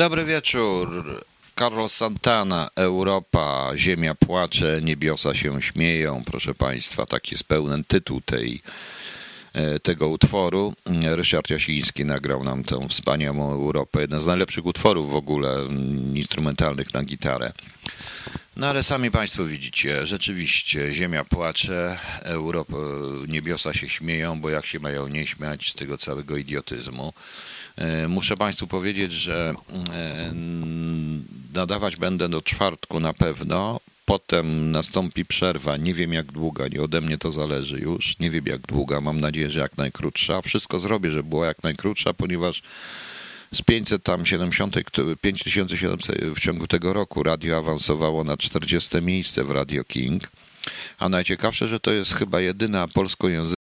Dobry wieczór. Carlos Santana, Europa, Ziemia płacze, niebiosa się śmieją. Proszę Państwa, taki jest pełen tytuł tej, e, tego utworu. Ryszard Jasiński nagrał nam tę wspaniałą Europę. Jeden z najlepszych utworów w ogóle instrumentalnych na gitarę. No ale sami Państwo widzicie, rzeczywiście Ziemia płacze, Europa, niebiosa się śmieją, bo jak się mają nie śmiać z tego całego idiotyzmu. E, muszę Państwu powiedzieć, że e, nadawać będę do czwartku na pewno. Potem nastąpi przerwa. Nie wiem jak długa, nie ode mnie to zależy już. Nie wiem jak długa, mam nadzieję, że jak najkrótsza. Wszystko zrobię, żeby była jak najkrótsza, ponieważ z 570, 5700 w ciągu tego roku radio awansowało na 40 miejsce w Radio King. A najciekawsze, że to jest chyba jedyna polskojęzyczna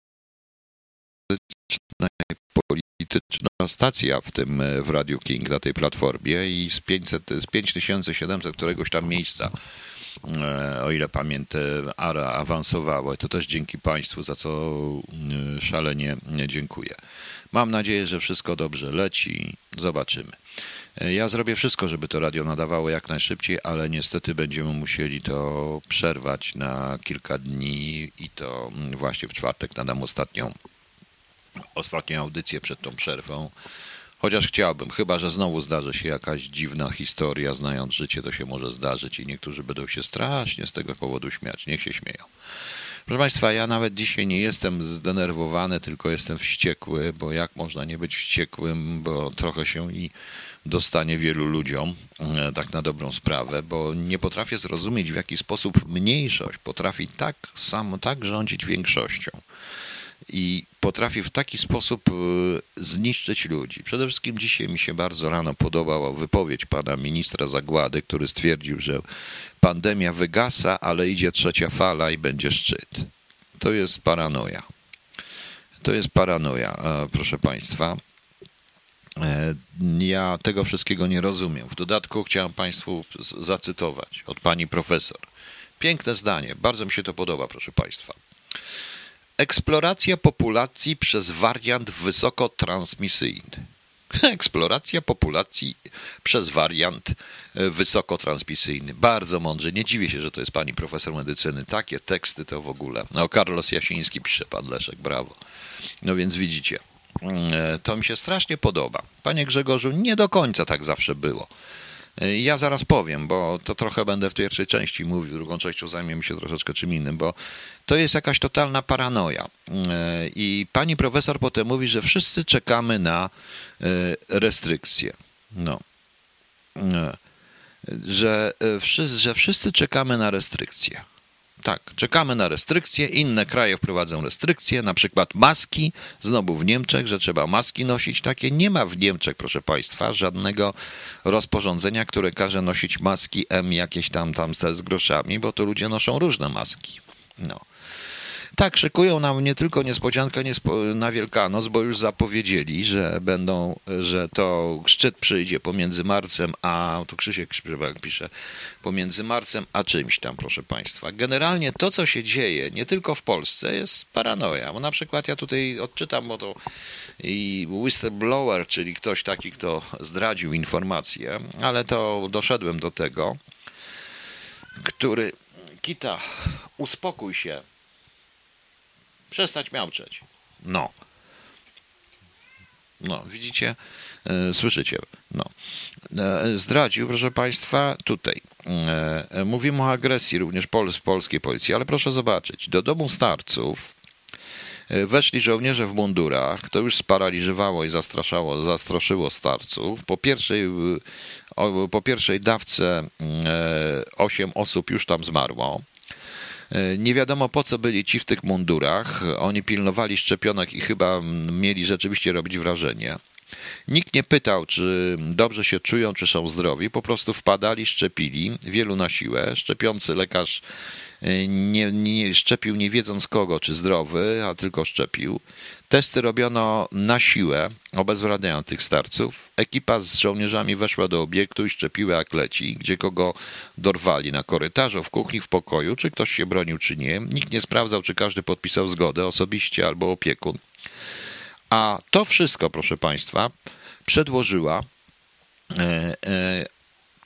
polityczna stacja w tym w Radio King na tej platformie i z, 500, z 5700 któregoś tam miejsca e, o ile pamiętam, ARA awansowało i to też dzięki Państwu, za co e, szalenie dziękuję. Mam nadzieję, że wszystko dobrze leci. Zobaczymy. E, ja zrobię wszystko, żeby to radio nadawało jak najszybciej, ale niestety będziemy musieli to przerwać na kilka dni i to właśnie w czwartek nadam ostatnią, ostatnią audycję przed tą przerwą. Chociaż chciałbym, chyba że znowu zdarzy się jakaś dziwna historia, znając życie, to się może zdarzyć i niektórzy będą się strasznie z tego powodu śmiać. Niech się śmieją. Proszę Państwa, ja nawet dzisiaj nie jestem zdenerwowany, tylko jestem wściekły, bo jak można nie być wściekłym, bo trochę się i dostanie wielu ludziom, e, tak na dobrą sprawę, bo nie potrafię zrozumieć, w jaki sposób mniejszość potrafi tak samo, tak rządzić większością i potrafi w taki sposób e, zniszczyć ludzi. Przede wszystkim dzisiaj mi się bardzo rano podobała wypowiedź pana ministra Zagłady, który stwierdził, że pandemia wygasa, ale idzie trzecia fala i będzie szczyt. To jest paranoja. To jest paranoja, e, proszę państwa. E, ja tego wszystkiego nie rozumiem. W dodatku chciałem Państwu zacytować od pani profesor. Piękne zdanie, bardzo mi się to podoba, proszę Państwa. Eksploracja populacji przez wariant wysokotransmisyjny. Eksploracja populacji przez wariant e, wysokotransmisyjny. Bardzo mądrze. Nie dziwię się, że to jest pani profesor medycyny. Takie teksty to w ogóle. No, Karlos Jasiński pisze, pan Leszek, brawo. No więc widzicie, mm, e, to mi się strasznie podoba. Panie Grzegorzu, nie do końca tak zawsze było. Ja zaraz powiem, bo to trochę będę w pierwszej części mówił, drugą częścią zajmiemy się troszeczkę czym innym, bo to jest jakaś totalna paranoja. I pani profesor potem mówi, że wszyscy czekamy na e, restrykcje. No. Że, że wszyscy czekamy na restrykcje. Tak, czekamy na restrykcje. Inne kraje wprowadzą restrykcje, na przykład maski. Znowu w Niemczech, że trzeba maski nosić takie. Nie ma w Niemczech, proszę Państwa, żadnego rozporządzenia, które każe nosić maski M jakieś tam, tam z groszami, bo to ludzie noszą różne maski. No. Tak, szykują nam nie tylko niespodziankę na Wielkanoc, bo już zapowiedzieli, że będą, że to szczyt przyjdzie pomiędzy marcem a, to Krzysiek Szprzybak pisze, pomiędzy marcem a czymś tam, proszę Państwa. Generalnie to, co się dzieje, nie tylko w Polsce, jest paranoja. Bo na przykład ja tutaj odczytam, bo to i whistleblower, czyli ktoś taki, kto zdradził informację, ale to doszedłem do tego, który, Kita, uspokój się, Przestać miałczeć. No. No, widzicie? E, słyszycie? No. E, zdradził, proszę Państwa, tutaj. E, mówimy o agresji również pol polskiej policji, ale proszę zobaczyć. Do domu starców weszli żołnierze w mundurach. To już sparaliżowało i zastraszało, zastraszyło starców. Po pierwszej, po pierwszej dawce osiem osób już tam zmarło. E, nie wiadomo po co byli ci w tych mundurach. Oni pilnowali szczepionek i chyba mieli rzeczywiście robić wrażenie. Nikt nie pytał, czy dobrze się czują, czy są zdrowi. Po prostu wpadali, szczepili, wielu na siłę. Szczepiący lekarz nie, nie szczepił nie wiedząc kogo, czy zdrowy, a tylko szczepił. Testy robiono na siłę, obezwładniając tych starców. Ekipa z żołnierzami weszła do obiektu i szczepiła jak leci, gdzie kogo dorwali na korytarzu, w kuchni, w pokoju, czy ktoś się bronił, czy nie. Nikt nie sprawdzał, czy każdy podpisał zgodę osobiście albo opiekun. A to wszystko, proszę Państwa, przedłożyła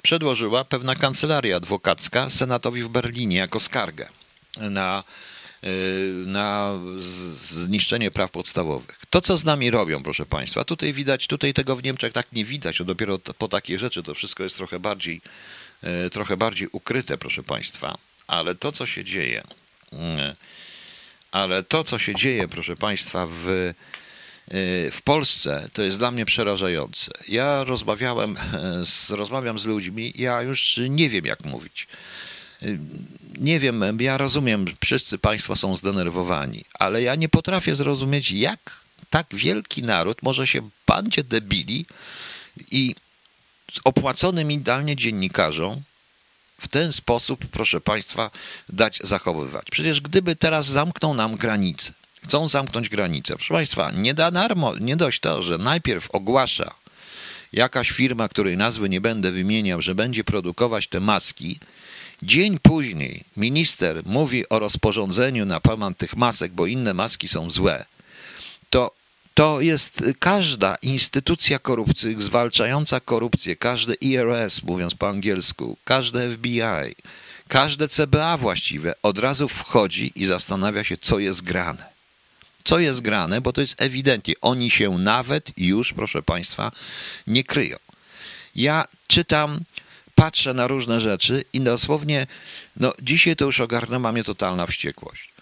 przedłożyła pewna kancelaria adwokacka senatowi w Berlinie jako skargę na, na zniszczenie praw podstawowych. To, co z nami robią, proszę Państwa, tutaj widać, tutaj tego w Niemczech tak nie widać, to dopiero po takie rzeczy to wszystko jest trochę bardziej, trochę bardziej ukryte, proszę Państwa, ale to, co się dzieje, ale to, co się dzieje, proszę Państwa, w, w Polsce, to jest dla mnie przerażające. Ja rozmawiałem, z, rozmawiam z ludźmi, ja już nie wiem, jak mówić. Nie wiem, ja rozumiem, wszyscy Państwo są zdenerwowani, ale ja nie potrafię zrozumieć, jak tak wielki naród może się bandzie debili i opłaconym idealnie dziennikarzom w ten sposób, proszę Państwa, dać zachowywać. Przecież gdyby teraz zamknął nam granicę, chcą zamknąć granicę, proszę Państwa, nie da darmo, nie dość to, że najpierw ogłasza jakaś firma, której nazwy nie będę wymieniał, że będzie produkować te maski, Dzień później minister mówi o rozporządzeniu na temat tych masek, bo inne maski są złe. To to jest każda instytucja korupcji, zwalczająca korupcję, każdy IRS, mówiąc po angielsku, każde FBI, każde CBA właściwe od razu wchodzi i zastanawia się, co jest grane. Co jest grane, bo to jest ewidentnie. Oni się nawet już, proszę Państwa, nie kryją. Ja czytam, patrzę na różne rzeczy i dosłownie, no dzisiaj to już ogarnęła mnie totalna wściekłość.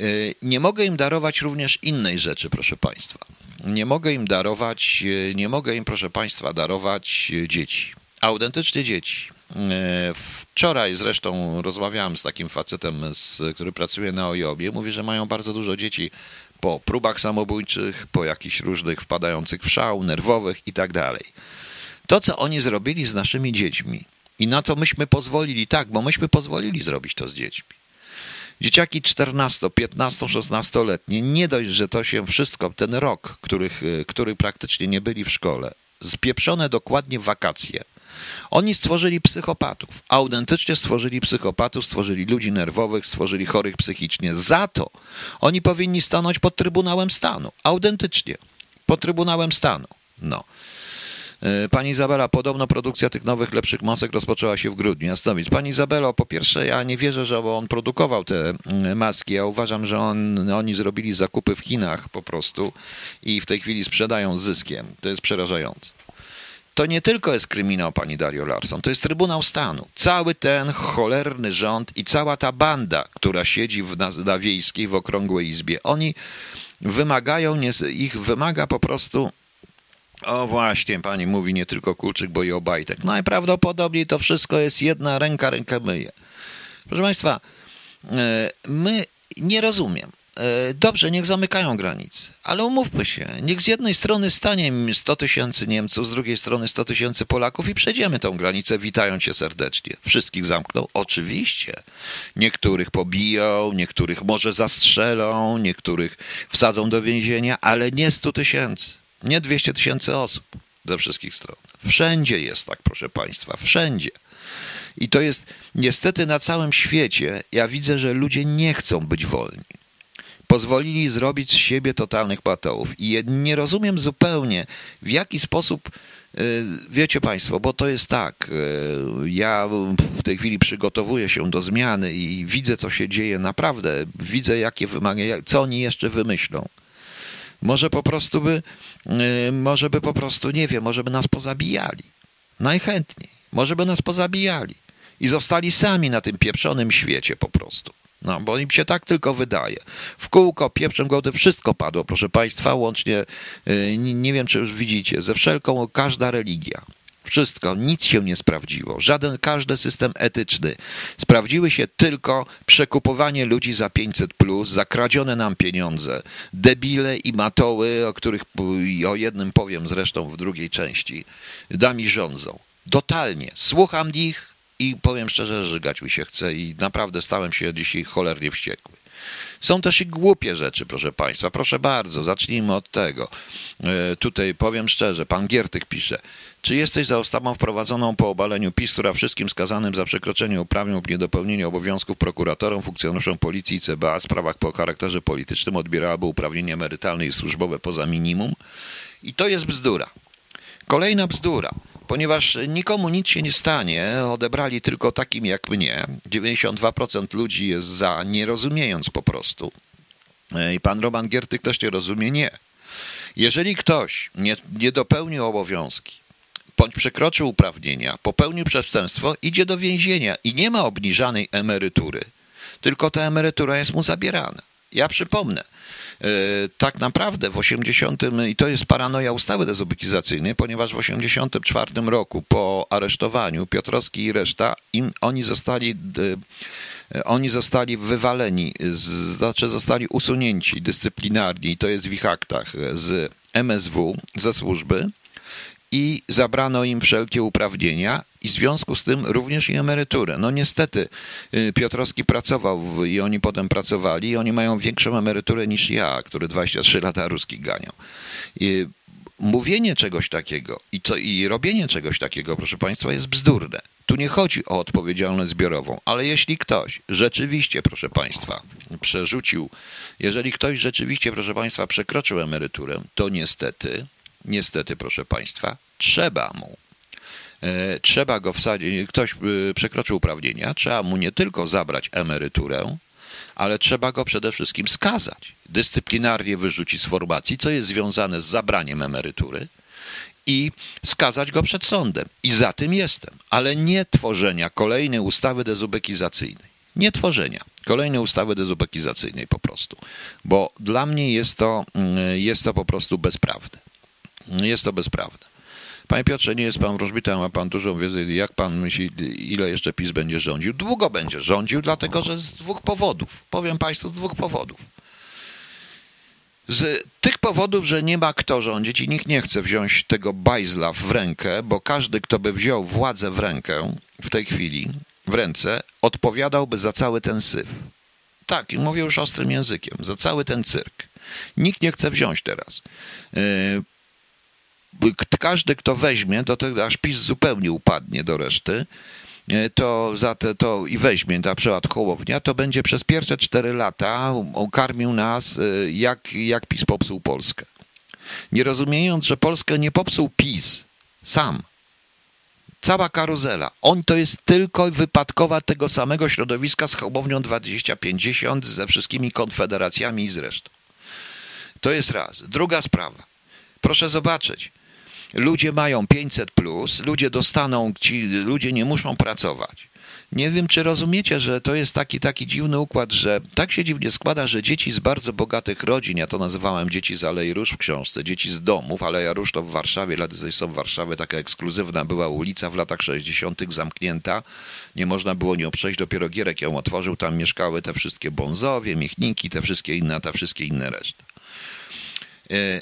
Y, nie mogę im darować również innej rzeczy, proszę Państwa. Nie mogę im darować, y, nie mogę im, proszę Państwa, darować y, dzieci. Autentycznie dzieci. Wczoraj zresztą rozmawiałem z takim facetem, który pracuje na Ojobie. Mówi, że mają bardzo dużo dzieci po próbach samobójczych, po jakichś różnych wpadających w szał, nerwowych i tak dalej. To, co oni zrobili z naszymi dziećmi i na co myśmy pozwolili, tak, bo myśmy pozwolili zrobić to z dziećmi. Dzieciaki 14, 15, 16-letnie, nie dość, że to się wszystko, ten rok, których, y, który praktycznie nie byli w szkole, spieprzone dokładnie w wakacje. Oni stworzyli psychopatów, autentycznie stworzyli psychopatów, stworzyli ludzi nerwowych, stworzyli chorych psychicznie. Za to oni powinni stanąć pod Trybunałem Stanu, autentycznie, pod Trybunałem Stanu. No. E, pani Izabela, podobno produkcja tych nowych, lepszych masek rozpoczęła się w grudniu. Jasnowic. Pani Izabelo, po pierwsze, ja nie wierzę, że on produkował te mm, maski. Ja uważam, że on, oni zrobili zakupy w Chinach po prostu i w tej chwili sprzedają z zyskiem. To jest przerażające. To nie tylko jest kryminał pani Dario Larson, to jest Trybunał Stanu. Cały ten cholerny rząd i cała ta banda, która siedzi w, na, na wiejskiej, w okrągłej izbie, oni wymagają, ich wymaga po prostu o właśnie, pani mówi nie tylko Kulczyk, bo i Obajtek. Najprawdopodobniej to wszystko jest jedna ręka, rękę myje. Proszę Państwa, e, my nie rozumiem. E, dobrze, niech zamykają granice, ale umówmy się, niech z jednej strony stanie 100 tysięcy Niemców, z drugiej strony 100 tysięcy Polaków i przejdziemy tą granicę, witając się serdecznie. Wszystkich zamkną? Oczywiście. Niektórych pobiją, niektórych może zastrzelą, niektórych wsadzą do więzienia, ale nie 100 tysięcy. Nie 200 tysięcy osób ze wszystkich stron. Wszędzie jest tak, proszę Państwa, wszędzie. I to jest niestety na całym świecie. Ja widzę, że ludzie nie chcą być wolni. Pozwolili zrobić z siebie totalnych patołów. I nie rozumiem zupełnie, w jaki sposób y, Wiecie Państwo, bo to jest tak, y, ja w tej chwili przygotowuję się do zmiany i widzę, co się dzieje naprawdę, widzę, jakie wymagania, co oni jeszcze wymyślą. Może po prostu by, y, może by po prostu, nie wiem, może by nas pozabijali. Najchętniej. Może by nas pozabijali. I zostali sami na tym pieprzonym świecie po prostu. No, bo im się tak tylko wydaje. W kółko, pieprzem gody, wszystko padło, proszę Państwa, łącznie, y, nie wiem, czy już widzicie, ze wszelką, każda religia. Wszystko, nic się nie sprawdziło. Żaden, każdy system etyczny. Sprawdziły się tylko przekupowanie ludzi za 500, plus, za kradzione nam pieniądze. Debile i matoły, o których o jednym powiem zresztą w drugiej części, dami rządzą. Totalnie. Słucham ich i powiem szczerze, że żygać mi się chce i naprawdę stałem się dzisiaj cholernie wściekły. Są też i głupie rzeczy, proszę Państwa. Proszę bardzo, zacznijmy od tego. E, tutaj powiem szczerze, pan Giertyk pisze. Czy jesteś za ustawą wprowadzoną po obaleniu PiS, która wszystkim skazanym za przekroczenie uprawnień lub niedopełnienie obowiązków prokuratorom, funkcjonariuszom policji i CBA w sprawach po charakterze politycznym odbierałaby uprawnienia emerytalne i służbowe poza minimum? I to jest bzdura. Kolejna bzdura. Ponieważ nikomu nic się nie stanie, odebrali tylko takim jak mnie. 92% ludzi jest za, nie rozumiejąc po prostu. I pan Roman Giertych też nie rozumie, nie. Jeżeli ktoś nie, nie dopełnił obowiązki, bądź przekroczył uprawnienia, popełnił przestępstwo, idzie do więzienia i nie ma obniżanej emerytury, tylko ta emerytura jest mu zabierana. Ja przypomnę, e, tak naprawdę w 80 i to jest paranoja ustawy dezubekizacyjnej, ponieważ w 84 roku po aresztowaniu Piotrowski i reszta im oni zostali e, oni zostali wywaleni, znaczy zostali usunięci dyscyplinarnie, i to jest w ich aktach, z MSW, ze służby i zabrano im wszelkie uprawnienia i w związku z tym również i emeryturę. No niestety y, Piotrowski pracował w, i oni potem pracowali i oni mają większą emeryturę niż ja, który 23 lata ruskich ganiał. I mówienie czegoś takiego i, co, i robienie czegoś takiego, proszę Państwa, jest bzdurne. Tu nie chodzi o odpowiedzialność zbiorową, ale jeśli ktoś rzeczywiście, proszę Państwa, przerzucił, jeżeli ktoś rzeczywiście, proszę Państwa, przekroczył emeryturę, to niestety, niestety, proszę Państwa, trzeba mu E, trzeba go wsadzić, ktoś e, przekroczył uprawnienia, trzeba mu nie tylko zabrać emeryturę, ale trzeba go przede wszystkim skazać, dyscyplinarnie wyrzucić z formacji, co jest związane z zabraniem emerytury i skazać go przed sądem. I za tym jestem, ale nie tworzenia kolejnej ustawy dezubekizacyjnej. Nie tworzenia kolejnej ustawy dezubekizacyjnej po prostu, bo dla mnie jest to, mm, jest to po prostu bezprawne. Jest to bezprawne. Panie Piotrze, nie jest pan wróżbitą, ma pan dużą wiedzę. Jak pan myśli, ile jeszcze PiS będzie rządził? Długo będzie rządził, dlatego że z dwóch powodów. Powiem państwu z dwóch powodów. Z tych powodów, że nie ma kto rządzić i nikt nie chce wziąć tego bajzla w rękę, bo każdy, kto by wziął władzę w rękę w tej chwili, w ręce, odpowiadałby za cały ten syf. Tak, i mówię już ostrym językiem, za cały ten cyrk. Nikt nie chce wziąć teraz. Każdy, kto weźmie, to, to aż PiS zupełnie upadnie do reszty, e, to, za te, to i weźmie na przykład Hołownia, to będzie przez pierwsze cztery lata karmił nas, e, jak, jak PiS popsuł Polskę. Nie rozumiejąc, że Polskę nie popsuł PiS sam. Cała karuzela. On to jest tylko wypadkowa tego samego środowiska z Hołownią 2050, ze wszystkimi konfederacjami i z resztą. To jest raz. Druga sprawa. Proszę zobaczyć ludzie mają 500 plus, ludzie dostaną, ci ludzie nie muszą pracować. Nie wiem, czy rozumiecie, że to jest taki, taki dziwny układ, że tak się dziwnie składa, że dzieci z bardzo bogatych rodzin, ja to nazywałem dzieci z Alei Róż w książce, dzieci z domów, Aleja Róż to w Warszawie, są w Warszawie, taka ekskluzywna była ulica w latach 60. zamknięta, nie można było nią przejść, dopiero Gierek ją otworzył, tam mieszkały te wszystkie bonzowie, michniki, te wszystkie inne, te wszystkie inne reszty. E,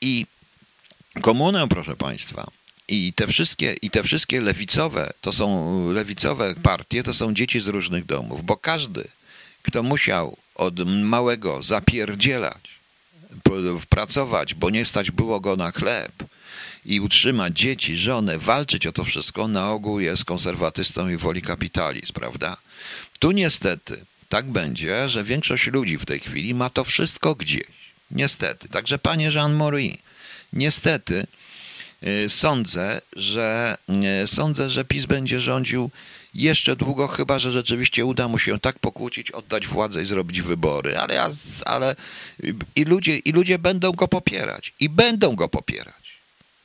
I komunę, proszę Państwa, i te wszystkie, i te wszystkie lewicowe, to są lewicowe partie, to są dzieci z różnych domów, bo każdy, kto musiał od małego zapierdzielać, pracować, bo nie stać było go na chleb i utrzymać dzieci, żonę, walczyć o to wszystko, na ogół jest konserwatystą i woli kapitalizm, prawda? Tu niestety tak będzie, że większość ludzi w tej chwili ma to wszystko gdzieś. Niestety. Także panie Jean-Marie, Niestety y, sądzę, że y, sądzę, że PiS będzie rządził jeszcze długo, chyba że rzeczywiście uda mu się tak pokłócić, oddać władzę i zrobić wybory. Ale, ja, ale i, ludzie, i ludzie będą go popierać. I będą go popierać.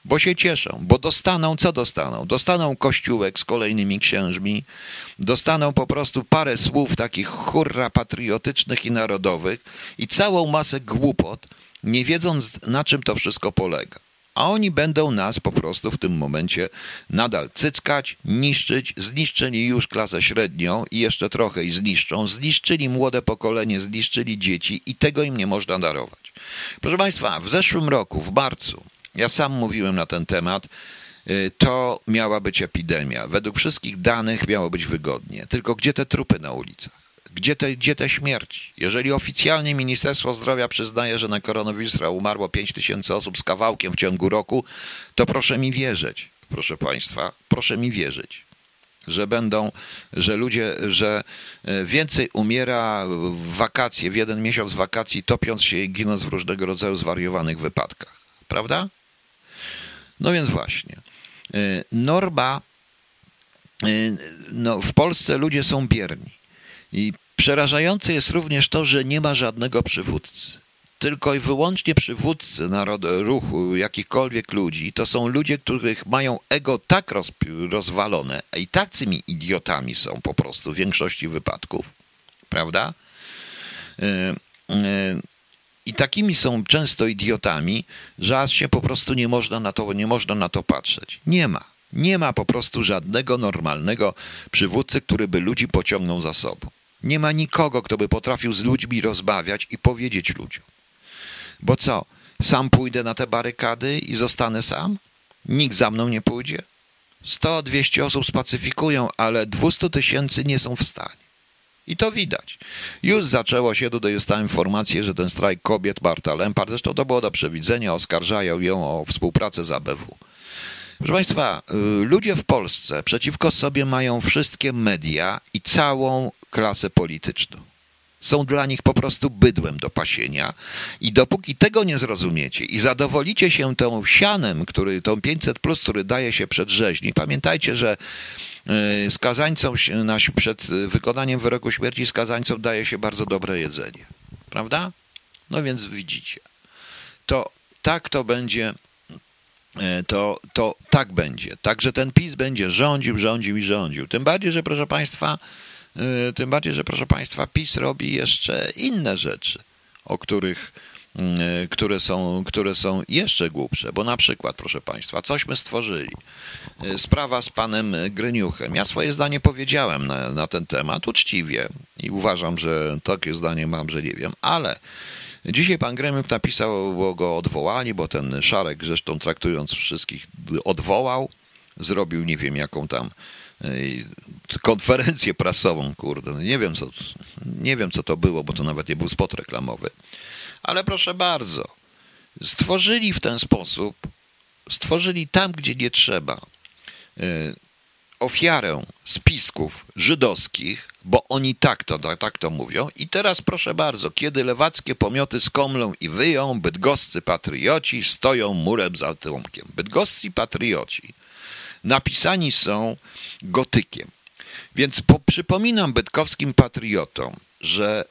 Bo się cieszą, bo dostaną, co dostaną? Dostaną kościółek z kolejnymi księżmi, dostaną po prostu parę słów takich hurra patriotycznych i narodowych i całą masę głupot, nie wiedząc na czym to wszystko polega. A oni będą nas po prostu w tym momencie nadal cyckać, niszczyć, zniszczyli już klasę średnią i jeszcze trochę i zniszczą, zniszczyli młode pokolenie, zniszczyli dzieci i tego im nie można darować. Proszę Państwa, w zeszłym roku, w marcu, ja sam mówiłem na ten temat, y, to miała być epidemia. Według wszystkich danych miało być wygodnie. Tylko gdzie te trupy na ulicach? Gdzie te, gdzie te śmierci? Jeżeli oficjalnie Ministerstwo Zdrowia przyznaje, że na koronawirusa umarło 5 tysięcy osób z kawałkiem w ciągu roku, to proszę mi wierzyć, proszę Państwa, proszę mi wierzyć, że będą, że ludzie, że e, więcej umiera w wakacje, w jeden miesiąc wakacji, topiąc się i ginąc w różnego rodzaju zwariowanych wypadkach. Prawda? No więc właśnie. Norma, no, w Polsce ludzie są bierni. I przerażające jest również to, że nie ma żadnego przywódcy tylko i wyłącznie przywódcy narodu, ruchu jakichkolwiek ludzi, to są ludzie, których mają ego tak roz, rozwalone, i tacymi idiotami są po prostu w większości wypadków, prawda? E, e, I takimi są często idiotami, że aż się po prostu nie można na to, nie można na to patrzeć. Nie ma. Nie ma po prostu żadnego normalnego przywódcy, który by ludzi pociągnął za sobą. Nie ma nikogo, kto by potrafił z ludźmi rozmawiać i powiedzieć ludziom. Bo co? Sam pójdę na te barykady i zostanę sam? Nikt za mną nie pójdzie? 100-200 osób spacyfikują, ale 200 tysięcy nie są w stanie. I to widać. Już zaczęło się, tutaj dostałem informację, że ten strajk kobiet Barta Lempart, zresztą to było do przewidzenia, oskarżają ją o współpracę z ABW. Proszę Państwa, y, ludzie w Polsce przeciwko sobie mają wszystkie media i całą klasę polityczną są dla nich po prostu bydłem do pasienia. I dopóki tego nie zrozumiecie i zadowolicie się tą sianem, który, tą 500 plus, który daje się przed rzeźni, pamiętajcie, że skazańcom przed wykonaniem wyroku śmierci skazańcom daje się bardzo dobre jedzenie. Prawda? No więc widzicie. To tak to będzie e, to, to tak będzie. Także ten PiS będzie rządził, rządził i rządził. Tym bardziej, że proszę Państwa, tym bardziej, że proszę Państwa, PiS robi jeszcze inne rzeczy, o których mm, e, które są, które są jeszcze głupsze, bo na przykład, proszę Państwa, cośmy stworzyli. E, sprawa z panem Gryniuchem. Ja swoje zdanie powiedziałem na, na ten temat uczciwie i uważam, że takie zdanie mam, że nie wiem, ale dzisiaj pan Gremiuk napisał go odwołali, bo ten Szarek zresztą traktując wszystkich odwołał, zrobił nie wiem jaką tam konferencję prasową, kurde, no nie wiem co, nie wiem co to było, bo to nawet nie był spot reklamowy. Ale proszę bardzo, stworzyli w ten sposób, stworzyli tam, gdzie nie trzeba, e, ofiarę spisków żydowskich, bo oni tak to, tak to mówią. I teraz proszę bardzo, kiedy lewackie pomioty skomlą i wyją, bydgoscy patrioci stoją murem za trąbkiem. Bydgoscy patrioci napisani są gotykiem. Więc po, przypominam bydkowskim patriotom, że,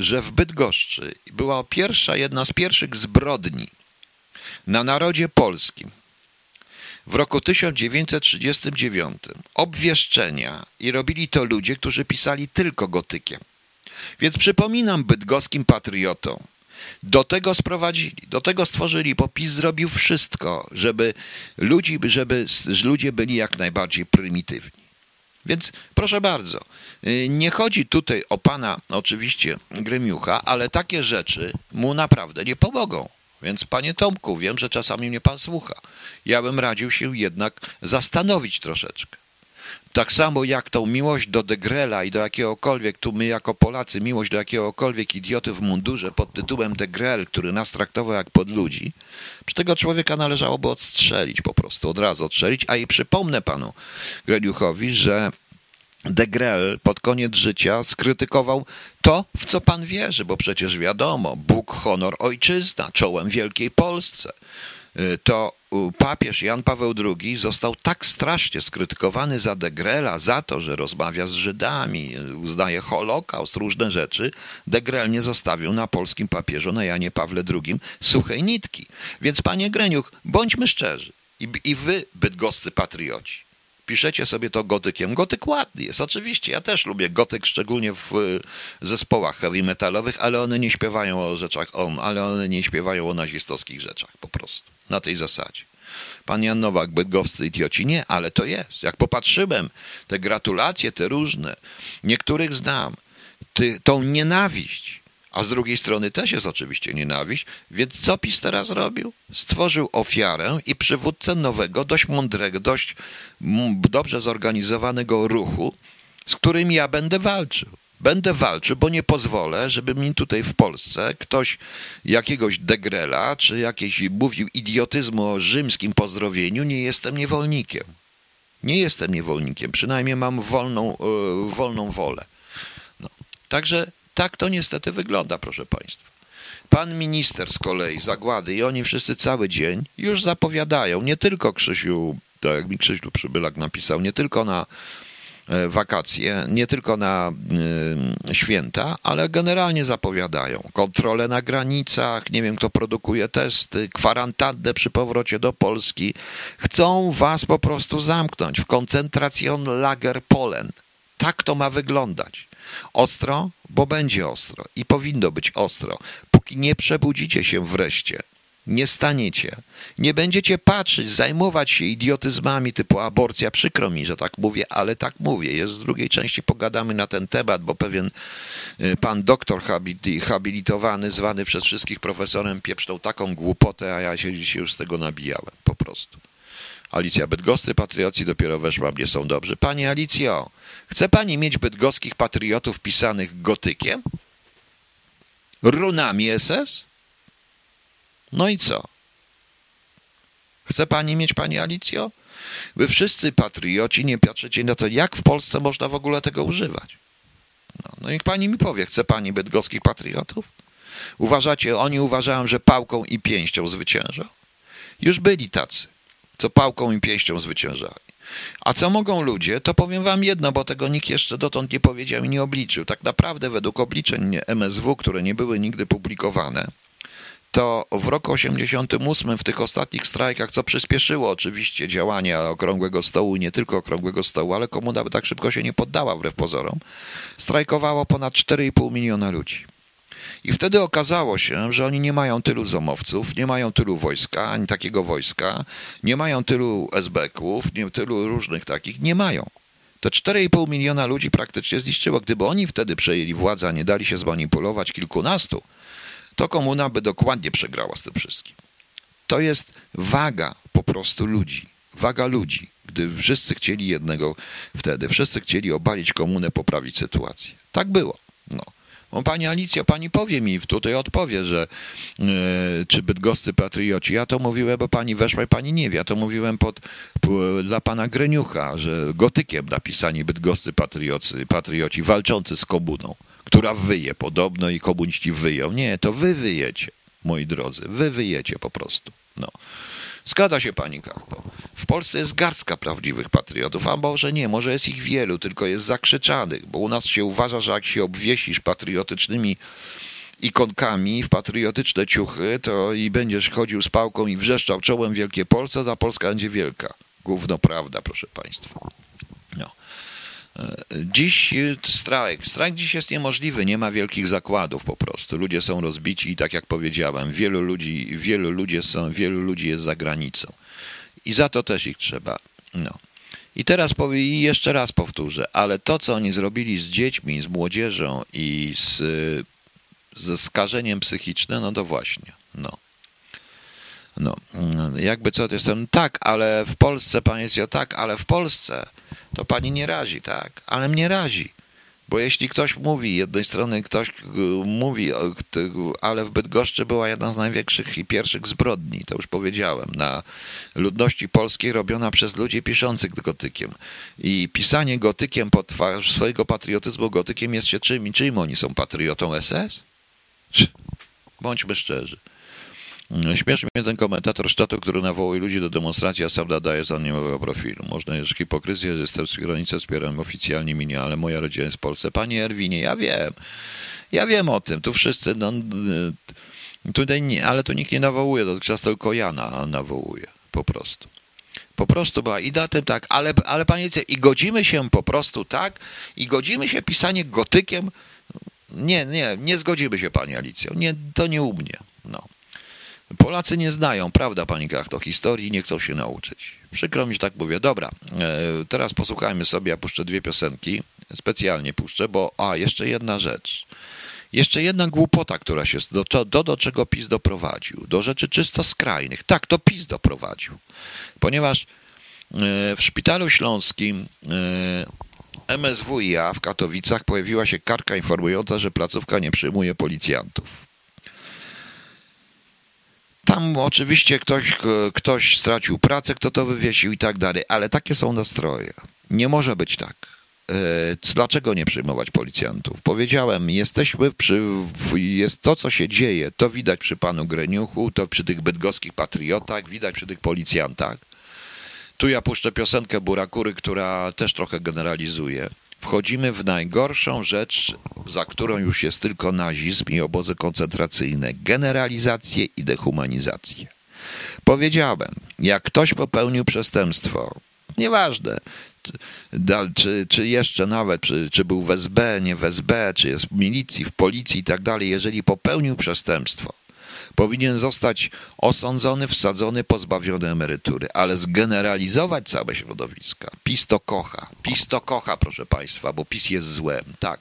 że w Bydgoszczy była pierwsza, jedna z pierwszych zbrodni na narodzie polskim w roku 1939 obwieszczenia i robili to ludzie, którzy pisali tylko gotykiem. Więc przypominam bydgoskim patriotom, do tego sprowadzili, do tego stworzyli, bo PiS zrobił wszystko, żeby, ludzi, żeby ludzie byli jak najbardziej prymitywni. Więc proszę bardzo, y, nie chodzi tutaj o pana oczywiście Gremiucha, ale takie rzeczy mu naprawdę nie pomogą. Więc panie Tomku, wiem, że czasami mnie pan słucha. Ja bym radził się jednak zastanowić troszeczkę. Tak samo jak tą miłość do Degrela i do jakiegokolwiek, tu my jako Polacy, miłość do jakiegokolwiek idioty w mundurze pod tytułem Degrel, który nas traktował jak pod ludzi, przy tego człowieka należałoby odstrzelić po prostu, od razu odstrzelić. A i przypomnę panu Greliuchowi, że Degrel pod koniec życia skrytykował to, w co pan wierzy, bo przecież wiadomo, Bóg, honor, ojczyzna, czołem Wielkiej Polsce. Y, to papież Jan Paweł II został tak strasznie skrytykowany za Degrela, za to, że rozmawia z Żydami, uznaje Holokaust, różne rzeczy. Degrel nie zostawił na polskim papieżu, na Janie Pawle II, suchej nitki. Więc panie Greniuch, bądźmy szczerzy. I, i wy, bydgoscy patrioci, piszecie sobie to gotykiem. Gotyk ładny jest, oczywiście. Ja też lubię gotyk, szczególnie w zespołach heavy metalowych, ale one nie śpiewają o rzeczach, ale one nie śpiewają o nazistowskich rzeczach po prostu. Na tej zasadzie. Pan Jan Nowak, bydgowscy idioci. Nie, ale to jest. Jak popatrzyłem, te gratulacje, te różne, niektórych znam, ty, tą nienawiść, a z drugiej strony też jest oczywiście nienawiść, więc co PiS teraz robił? Stworzył ofiarę i przywódcę nowego, dość mądrego, dość dobrze zorganizowanego ruchu, z którym ja będę walczył. Będę walczył, bo nie pozwolę, żeby mi tutaj w Polsce ktoś jakiegoś degrela, czy jakieś mówił idiotyzmu o rzymskim pozdrowieniu, nie jestem niewolnikiem. Nie jestem niewolnikiem, przynajmniej mam wolną, yy, wolną wolę. No. Także tak to niestety wygląda, proszę Państwa. Pan minister z kolei, Zagłady i oni wszyscy cały dzień już zapowiadają, nie tylko Krzysiu tak jak mi Krzysztof Przybylak napisał, nie tylko na wakacje, nie tylko na y, święta, ale generalnie zapowiadają kontrolę na granicach, nie wiem kto produkuje testy, kwarantannę przy powrocie do Polski. Chcą was po prostu zamknąć w koncentracjon lager Polen. Tak to ma wyglądać. Ostro, bo będzie ostro i powinno być ostro, póki nie przebudzicie się wreszcie nie staniecie. Nie będziecie patrzeć, zajmować się idiotyzmami typu aborcja. Przykro mi, że tak mówię, ale tak mówię. Jest w drugiej części pogadamy na ten temat, bo pewien y, pan doktor habilitowany, zwany przez wszystkich profesorem, pieprznął taką głupotę, a ja się dzisiaj już z tego nabijałem. Po prostu. Alicja Bydgosty, patrioci dopiero weszła, mnie są dobrzy. Pani Alicjo, chce pani mieć bydgoskich patriotów pisanych gotykiem? Runami SS? No i co? Chce pani mieć, pani Alicjo? Wy wszyscy patrioci nie patrzycie na to, jak w Polsce można w ogóle tego używać. No, no niech pani mi powie, chce pani bydgoskich patriotów? Uważacie, oni uważają, że pałką i pięścią zwyciężą? Już byli tacy, co pałką i pięścią zwyciężali. A co mogą ludzie, to powiem wam jedno, bo tego nikt jeszcze dotąd nie powiedział i nie obliczył. Tak naprawdę według obliczeń MSW, które nie były nigdy publikowane, to w roku 88 w tych ostatnich strajkach, co przyspieszyło oczywiście działania Okrągłego Stołu, nie tylko Okrągłego Stołu, ale komuna by tak szybko się nie poddała wbrew pozorom, strajkowało ponad 4,5 miliona ludzi. I wtedy okazało się, że oni nie mają tylu zomowców, nie mają tylu wojska, ani takiego wojska, nie mają tylu SB-ków, nie tylu różnych takich, nie mają. To 4,5 miliona ludzi praktycznie zniszczyło. Gdyby oni wtedy przejęli władzę, a nie dali się zmanipulować kilkunastu, to komuna by dokładnie przegrała z tym wszystkim. To jest waga po prostu ludzi. Waga ludzi, gdy wszyscy chcieli jednego wtedy, wszyscy chcieli obalić komunę, poprawić sytuację. Tak było. No. O, pani Alicja, pani powie mi, tutaj odpowie, że yy, czy bydgoscy patrioci. Ja to mówiłem, bo pani weszła i pani nie wie. Ja to mówiłem pod, po, dla pana Greniucha, że gotykiem napisani bydgoscy patrioci, patrioci walczący z komuną która wyje podobno i komuniści wyją. Nie, to wy wyjecie, moi drodzy. Wy wyjecie po prostu. No. Zgadza się pani Karto. W Polsce jest garstka prawdziwych patriotów, a może nie, może jest ich wielu, tylko jest zakrzyczanych, bo u nas się uważa, że jak się obwiesisz patriotycznymi ikonkami w patriotyczne ciuchy, to i będziesz chodził z pałką i wrzeszczał czołem Wielkie Polsce, to Polska będzie wielka. Gówno prawda, proszę państwa. Dziś y, strajk. Strajk dziś jest niemożliwy, nie ma wielkich zakładów po prostu. Ludzie są rozbici i tak jak powiedziałem, wielu ludzi, wielu ludzi, są, wielu ludzi jest za granicą. I za to też ich trzeba. No. I teraz i jeszcze raz powtórzę, ale to, co oni zrobili z dziećmi, z młodzieżą i z, ze skażeniem psychicznym, no to właśnie. No. No, jakby co, to jestem tak, ale w Polsce, panie jest tak, ale w Polsce to pani nie razi, tak? Ale mnie razi. Bo jeśli ktoś mówi, jednej strony ktoś mówi, ale w Bydgoszczy była jedna z największych i pierwszych zbrodni, to już powiedziałem, na ludności polskiej robiona przez ludzi piszących gotykiem. I pisanie gotykiem pod twarz swojego patriotyzmu gotykiem jest się czym i czym oni są patriotą SS? Bądźmy szczerzy. Śmieszy mnie ten komentator sztatu, który nawołuje ludzi do demonstracji, a sam nadaje za anonimowego profilu. Można jest hipokryzję, że z granicy, wspieram oficjalnie mnie, ale moja rodzina jest w Polsce. Panie Erwinie, ja wiem. Ja wiem o tym. Tu wszyscy, no, tutaj nie, ale tu nikt nie nawołuje, dotychczas tylko ja na, nawołuję. Po prostu. Po prostu była i na tym tak, ale, ale panie, i godzimy się po prostu tak, i godzimy się pisanie gotykiem. Nie, nie, nie zgodzimy się, pani Alicjo. Nie, to nie u mnie. Polacy nie znają, prawda, pani Kachto, historii nie chcą się nauczyć. Przykro mi, że tak mówię. Dobra, e, teraz posłuchajmy sobie, ja puszczę dwie piosenki, specjalnie puszczę, bo, a, jeszcze jedna rzecz. Jeszcze jedna głupota, która się, do, do, do czego PiS doprowadził, do rzeczy czysto skrajnych. Tak, to PiS doprowadził, ponieważ e, w Szpitalu Śląskim e, MSWiA w Katowicach pojawiła się kartka informująca, że placówka nie przyjmuje policjantów. Tam oczywiście ktoś, ktoś stracił pracę, kto to wywiesił i tak dalej, ale takie są nastroje. Nie może być tak. E, dlaczego nie przyjmować policjantów? Powiedziałem, jesteśmy przy, jest to, co się dzieje, to widać przy panu Greniuchu, to przy tych bydgoskich patriotach, widać przy tych policjantach. Tu ja puszczę piosenkę Burakury, która też trochę generalizuje. Wchodzimy w najgorszą rzecz, za którą już jest tylko nazizm i obozy koncentracyjne generalizację i dehumanizację. Powiedziałem, jak ktoś popełnił przestępstwo, nieważne, czy, czy jeszcze nawet, czy, czy był w SB, nie w SB, czy jest w milicji, w policji i tak dalej, jeżeli popełnił przestępstwo, powinien zostać osądzony, wsadzony, pozbawiony emerytury, ale zgeneralizować całe środowiska. PiS to kocha. PiS to kocha, proszę Państwa, bo PiS jest złem. Tak,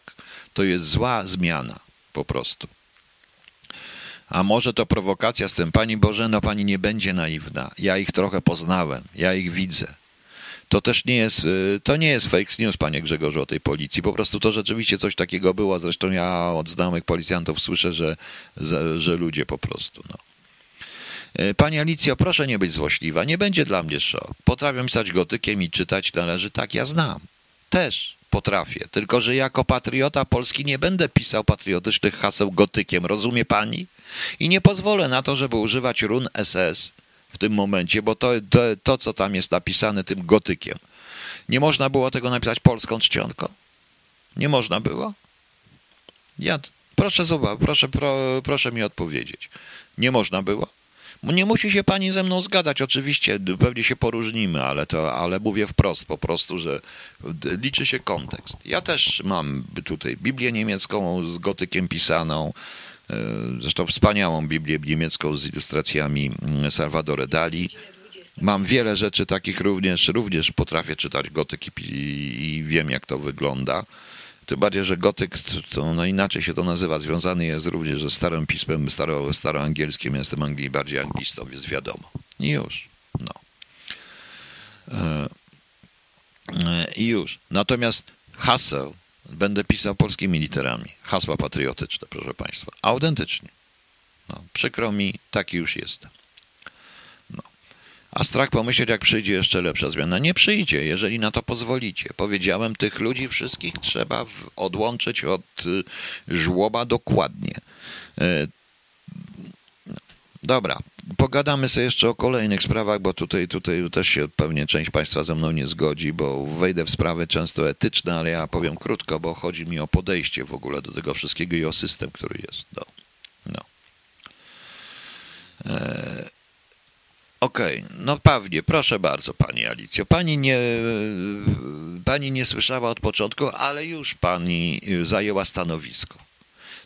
to jest zła zmiana, po prostu. A może to prowokacja z tym, Pani Boże, no Pani nie będzie naiwna. Ja ich trochę poznałem, ja ich widzę. To też nie jest, y, to nie jest fake news, panie Grzegorzu, o tej policji. Po prostu to rzeczywiście coś takiego było. Zresztą ja od znajomych policjantów słyszę, że, że, ludzie po prostu, no. Y, pani Alicjo, proszę nie być złośliwa. Nie będzie dla mnie szok. Potrafię pisać gotykiem i czytać należy. Tak, ja znam. Też potrafię. Tylko, że jako patriota Polski nie będę pisał patriotycznych haseł gotykiem. Rozumie pani? I nie pozwolę na to, żeby używać run SS w tym momencie, bo to, to, to, co tam jest napisane tym gotykiem, nie można było tego napisać polską czcionką? Nie można było? Ja, proszę zobaczyć, proszę, pro, proszę mi odpowiedzieć. Nie można było? Nie musi się pani ze mną zgadzać, oczywiście, pewnie się poróżnimy, ale, to, ale mówię wprost po prostu, że liczy się kontekst. Ja też mam tutaj Biblię niemiecką z gotykiem pisaną, zresztą wspaniałą Biblię niemiecką z ilustracjami mm, Salvadore Dali. Mam wiele rzeczy takich również, również potrafię czytać gotyk i, i wiem jak to wygląda. Tym bardziej, że gotyk, to no inaczej się to nazywa, związany jest również ze starym pismem staro, staroangielskim. Jestem Anglii bardziej anglistą, więc wiadomo. I już. No. E, e, I już. Natomiast haseł Będę pisał polskimi literami. Hasła patriotyczne, proszę Państwa. Autentycznie. No, przykro mi, taki już jestem. No. A strach pomyśleć, jak przyjdzie jeszcze lepsza zmiana. Nie przyjdzie, jeżeli na to pozwolicie. Powiedziałem, tych ludzi wszystkich trzeba odłączyć od y, żłoba dokładnie. E, no. Dobra, Pogadamy sobie jeszcze o kolejnych sprawach, bo tutaj, tutaj też się pewnie część Państwa ze mną nie zgodzi, bo wejdę w sprawy często etyczne, ale ja powiem krótko, bo chodzi mi o podejście w ogóle do tego wszystkiego i o system, który jest. No. no. Eee, Okej, okay. no pewnie, proszę bardzo Pani Alicjo. Pani nie, pani nie słyszała od początku, ale już Pani zajęła stanowisko.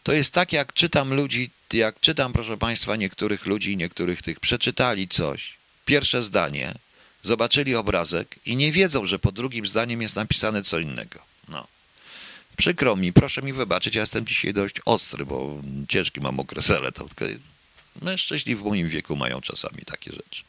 To jest tak, jak czytam ludzi, jak czytam, proszę Państwa, niektórych ludzi, niektórych tych, przeczytali coś, pierwsze zdanie, zobaczyli obrazek i nie wiedzą, że po drugim zdaniem jest napisane co innego. No. Przykro mi, proszę mi wybaczyć, ja jestem dzisiaj dość ostry, bo ciężki mam okres, ale to mężczyźni w moim wieku mają czasami takie rzeczy.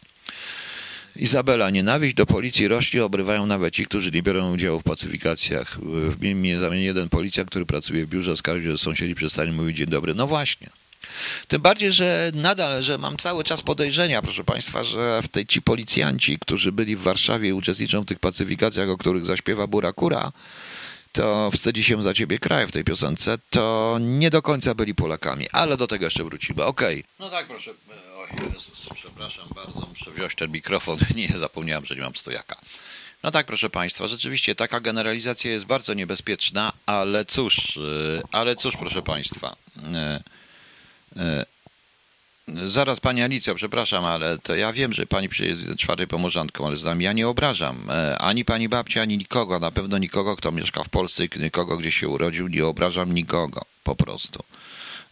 Izabela, nienawiść do policji rośnie, obrywają nawet ci, którzy nie biorą udziału w pacyfikacjach. W mnie jeden policjant, który pracuje w biurze, skarży, że sąsiedzi przestali mówić dzień dobry. No właśnie. Tym bardziej, że nadal, że mam cały czas podejrzenia, proszę Państwa, że w tej ci policjanci, którzy byli w Warszawie i uczestniczą w tych pacyfikacjach, o których zaśpiewa Burakura, to wstydzi się za ciebie kraj w tej piosence, to nie do końca byli Polakami, ale do tego jeszcze wrócimy. Okej. Okay. No tak, proszę. Jezus, przepraszam bardzo, muszę wziąć ten mikrofon. Nie, zapomniałem, że nie mam stojaka. No tak, proszę Państwa, rzeczywiście taka generalizacja jest bardzo niebezpieczna, ale cóż, y, ale cóż, proszę Państwa. Y, y, Zaraz Pani Alicjo, przepraszam, ale to ja wiem, że Pani jest czwartej pomorzanką, ale znam, ja nie obrażam e, ani Pani babci, ani nikogo, na pewno nikogo, kto mieszka w Polsce nikogo, gdzie się urodził, nie obrażam nikogo, po prostu.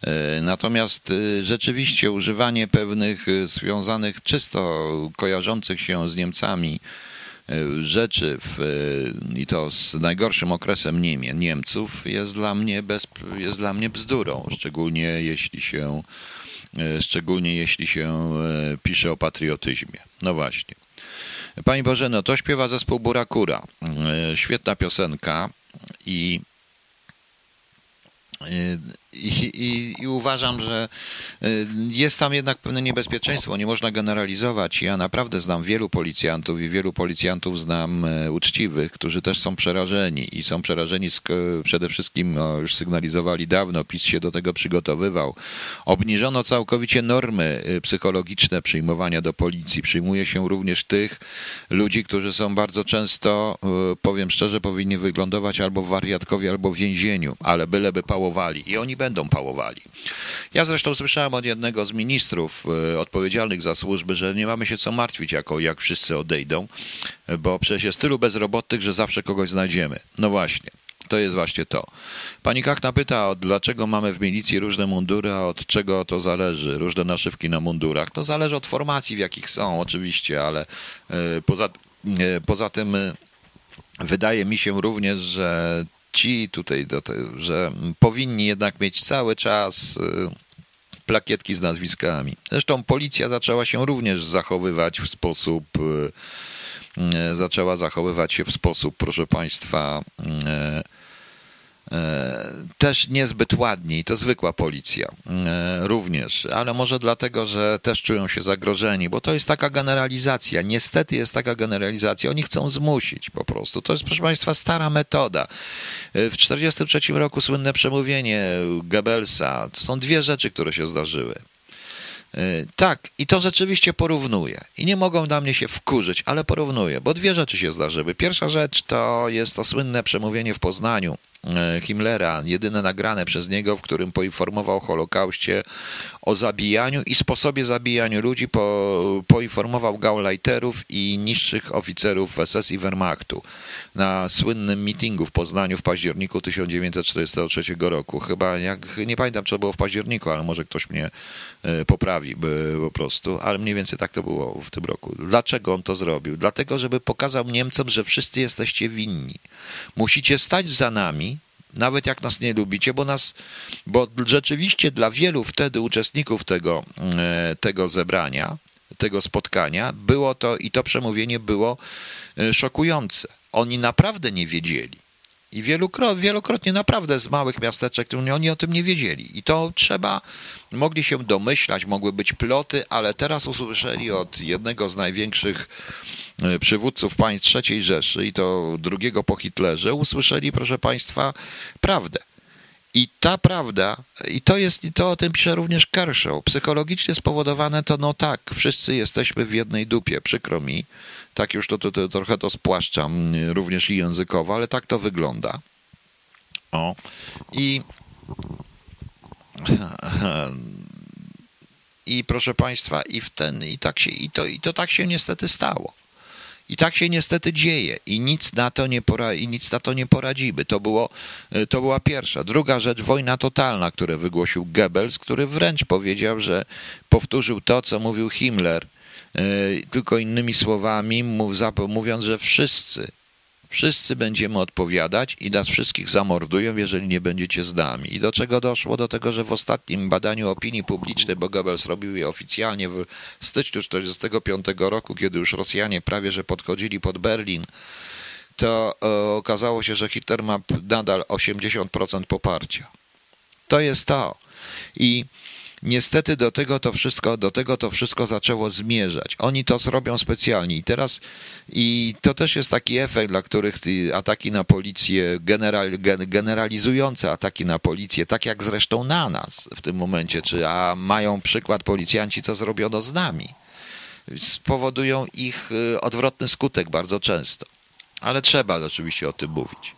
E, natomiast e, rzeczywiście używanie pewnych związanych, czysto kojarzących się z Niemcami rzeczy w, i to z najgorszym okresem Niemie, Niemców jest dla mnie, bez, jest dla mnie bzdurą, szczególnie jeśli się E, szczególnie jeśli się e, pisze o patriotyzmie. No właśnie. Pani Bożeno, to śpiewa zespół Burakura. E, świetna piosenka i i, i, I, uważam, że y, jest tam jednak pewne niebezpieczeństwo. Nie można generalizować. Ja naprawdę znam wielu policjantów i wielu policjantów znam e, uczciwych, którzy też są przerażeni i są przerażeni przede wszystkim, no, już sygnalizowali dawno, PiS się do tego przygotowywał. Obniżono całkowicie normy y, psychologiczne przyjmowania do policji. Przyjmuje się również tych ludzi, którzy są bardzo często, y, powiem szczerze, powinni wyglądować albo w wariatkowie, albo w więzieniu, ale byleby pałowali. I oni będą pałowali. Ja zresztą słyszałem od jednego z ministrów e, odpowiedzialnych za służby, że nie mamy się co martwić, jako, jak wszyscy odejdą, bo przecież jest tylu bezrobotnych, że zawsze kogoś znajdziemy. No właśnie. To jest właśnie to. Pani Kachna pyta, dlaczego mamy w milicji różne mundury, a od czego to zależy? Różne naszywki na mundurach. To zależy od formacji, w jakich są, oczywiście, ale e, poza, e, poza tym wydaje mi się również, że ci tutaj, do te, że powinni jednak mieć cały czas y, plakietki z nazwiskami. Zresztą policja zaczęła się również zachowywać w sposób, y, y, zaczęła zachowywać się w sposób, proszę Państwa, też niezbyt ładni, to zwykła policja e, również, ale może dlatego, że też czują się zagrożeni, bo to jest taka generalizacja. Niestety jest taka generalizacja. Oni chcą zmusić po prostu. To jest, proszę Państwa, stara metoda. E, w 1943 roku słynne przemówienie Goebbelsa. To są dwie rzeczy, które się zdarzyły. Tak, i to rzeczywiście porównuje. I nie mogą na mnie się wkurzyć, ale porównuję, bo dwie rzeczy się zdarzyły. Pierwsza rzecz to jest to słynne przemówienie w Poznaniu E, Himmlera, jedyne nagrane przez niego, w którym poinformował o Holokauście, o zabijaniu i sposobie zabijania ludzi, po, poinformował Gauleiterów i niższych oficerów SS i Wehrmachtu na słynnym mitingu w Poznaniu w październiku 1943 roku. Chyba, jak nie pamiętam, co było w październiku, ale może ktoś mnie e, poprawi po prostu, ale mniej więcej tak to było w tym roku. Dlaczego on to zrobił? Dlatego, żeby pokazał Niemcom, że wszyscy jesteście winni. Musicie stać za nami, nawet jak nas nie lubicie, bo nas, bo rzeczywiście dla wielu wtedy uczestników tego, e, tego zebrania, tego spotkania, było to i to przemówienie było e, szokujące. Oni naprawdę nie wiedzieli. I wielokrotnie naprawdę z małych miasteczek oni o tym nie wiedzieli. I to trzeba, mogli się domyślać, mogły być ploty, ale teraz usłyszeli od jednego z największych przywódców państw III Rzeszy i to drugiego po Hitlerze usłyszeli, proszę Państwa, prawdę. I ta prawda, i to jest, i to o tym pisze również Kershaw, psychologicznie spowodowane to, no tak, wszyscy jesteśmy w jednej dupie, przykro mi, tak już to, to, to trochę to spłaszczam, również i językowo, ale tak to wygląda. O, i i proszę Państwa, i w ten, i tak się, i to, i to tak się niestety stało. I tak się niestety dzieje i nic na to nie, pora, i nic na to nie poradzimy. To, było, e, to była pierwsza. Druga rzecz, wojna totalna, którą wygłosił Goebbels, który wręcz powiedział, że powtórzył to, co mówił Himmler, e, tylko innymi słowami, mówiąc, że wszyscy Wszyscy będziemy odpowiadać i nas wszystkich zamordują, jeżeli nie będziecie z nami. I do czego doszło? Do tego, że w ostatnim badaniu opinii publicznej, bo Goebbels robił je oficjalnie w styczniu 1945 roku, kiedy już Rosjanie prawie że podchodzili pod Berlin, to e, okazało się, że Hitler ma nadal 80% poparcia. To jest to. I niestety do tego to wszystko, do tego to wszystko zaczęło zmierzać. Oni to zrobią specjalnie i teraz i to też jest taki efekt, dla których ataki na policję, general, generalizujące ataki na policję, tak jak zresztą na nas w tym momencie, czy a mają przykład policjanci, co zrobiono z nami, spowodują ich y, odwrotny skutek bardzo często. Ale trzeba oczywiście o tym mówić.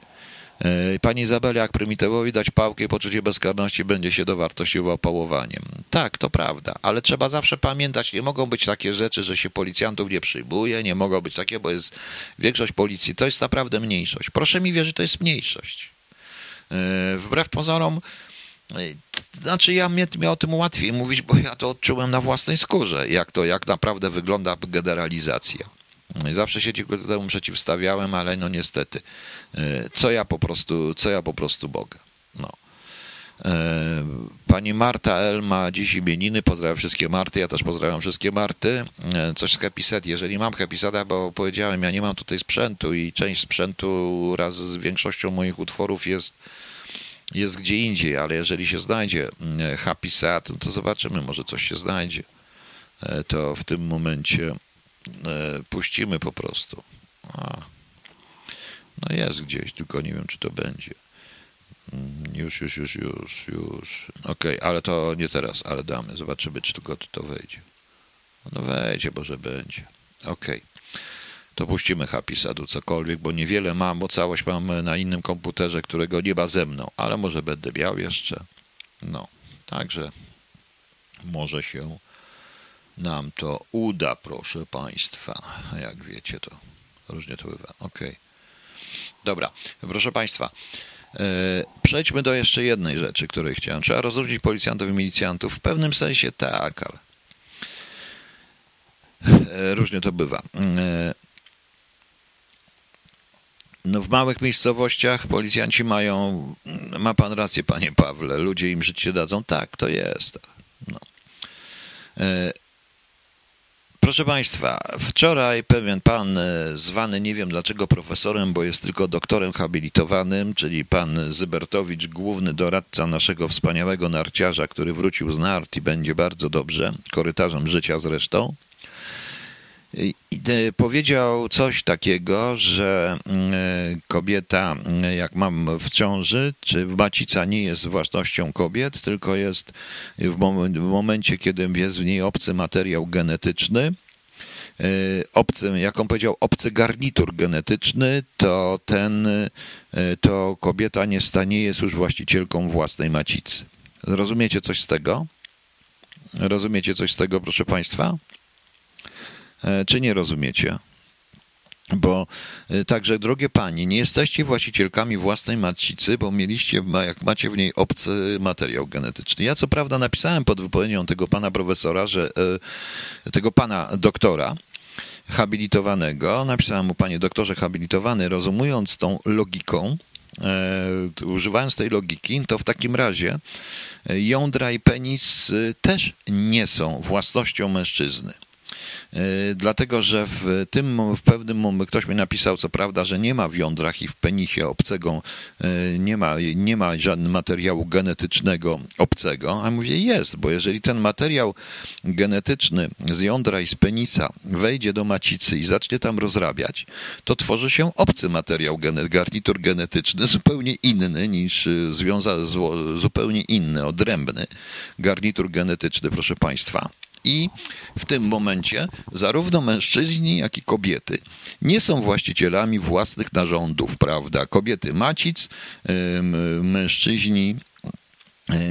E, pani Izabela, jak prymitywowi dać pałkę i poczucie bezkarności będzie się dowartościował pałowaniem. Tak, to prawda, ale trzeba zawsze pamiętać, nie mogą być takie rzeczy, że się policjantów nie przyjmuje, nie mogą być takie, bo jest większość policji. To jest naprawdę mniejszość. Proszę mi wierzyć, to jest mniejszość. E, wbrew pozorom, e, znaczy ja mnie, mnie o tym łatwiej mówić, bo ja to odczułem na własnej skórze, jak to, jak naprawdę wygląda generalizacja. Zawsze się temu przeciwstawiałem, ale no niestety, e, co ja po prostu, co ja po prostu mogę. No. E, pani Marta L. ma dziś imieniny, pozdrawiam wszystkie Marty, ja też pozdrawiam wszystkie Marty. E, coś z Happyset, jeżeli mam Happyseta, bo powiedziałem, ja nie mam tutaj sprzętu i część sprzętu wraz z większością moich utworów jest jest gdzie indziej, ale jeżeli się znajdzie Happy no to zobaczymy, może coś się znajdzie. To w tym momencie puścimy po prostu. A, no jest gdzieś, tylko nie wiem, czy to będzie. Mm, już, już, już, już, już. Okej, okay, ale to nie teraz, ale damy. Zobaczymy, czy tylko to wejdzie. No wejdzie, może będzie. Okej. Okay. To puścimy Happy Sadu cokolwiek, bo niewiele mam, bo całość mam na innym komputerze, którego nie ma ze mną, ale może będę miał jeszcze. No, także może się nam to uda, proszę Państwa. Jak wiecie, to różnie to bywa. Okay. Dobra, proszę Państwa. E, przejdźmy do jeszcze jednej rzeczy, której chciałem. Trzeba rozróżnić policjantów i milicjantów. W pewnym sensie tak, ale e, różnie to bywa. E, no w małych miejscowościach policjanci mają, ma pan rację, panie Pawle, ludzie im życie dadzą. Tak, to jest. No. Proszę Państwa, wczoraj pewien pan e, zwany, nie wiem dlaczego profesorem, bo jest tylko doktorem habilitowanym, czyli pan Zybertowicz, główny doradca naszego wspaniałego narciarza, który wrócił z nart i będzie bardzo dobrze, korytarzem życia zresztą, powiedział coś takiego, że mm, kobieta, mm, jak mam w ciąży, czy macica nie jest własnością kobiet, tylko jest w momencie, kiedy jest w niej obcy materiał genetyczny, e, obcy, jak on powiedział, obcy garnitur genetyczny, to ten, e, to kobieta nie stanie jest już właścicielką własnej macicy. Rozumiecie coś z tego? Rozumiecie coś z tego, proszę Państwa? E, czy nie rozumiecie? Bo e, także, drogie panie, nie jesteście właścicielkami własnej macicy, bo mieliście, jak macie w niej obcy materiał genetyczny. Ja co prawda napisałem pod wypowiedzią tego pana profesora, że e, tego pana doktora, habilitowanego, napisałem mu, panie doktorze habilitowany, rozumując tą logiką, używając tej logiki, to w takim razie jądra i penis też nie są własnością mężczyzny. E, dlatego że w tym w pewnym momencie ktoś mi napisał, co prawda, że nie ma w jądrach i w penisie obcego, e, nie ma, nie ma żadnego materiału genetycznego obcego, a mówię jest, bo jeżeli ten materiał genetyczny z jądra i z penisa wejdzie do macicy i zacznie tam rozrabiać, to tworzy się obcy materiał, garnitur genetyczny, zupełnie inny niż e, związany, zupełnie inny, odrębny garnitur genetyczny, proszę Państwa. I w tym momencie zarówno mężczyźni, jak i kobiety nie są właścicielami własnych narządów, prawda? Kobiety macic, mężczyźni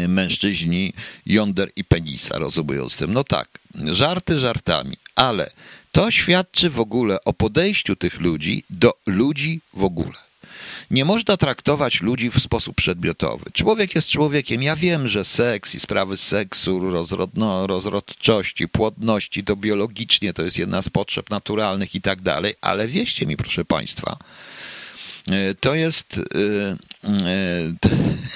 mężczyźni jąder i penisa, rozumując tym. No tak, żarty żartami, ale to świadczy w ogóle o podejściu tych ludzi do ludzi w ogóle. Nie można traktować ludzi w sposób przedmiotowy. Człowiek jest człowiekiem. Ja wiem, że seks i sprawy seksu, rozrodno, rozrodczości, płodności to biologicznie to jest jedna z potrzeb naturalnych i tak dalej, ale wieście mi, proszę Państwa, e, to jest e,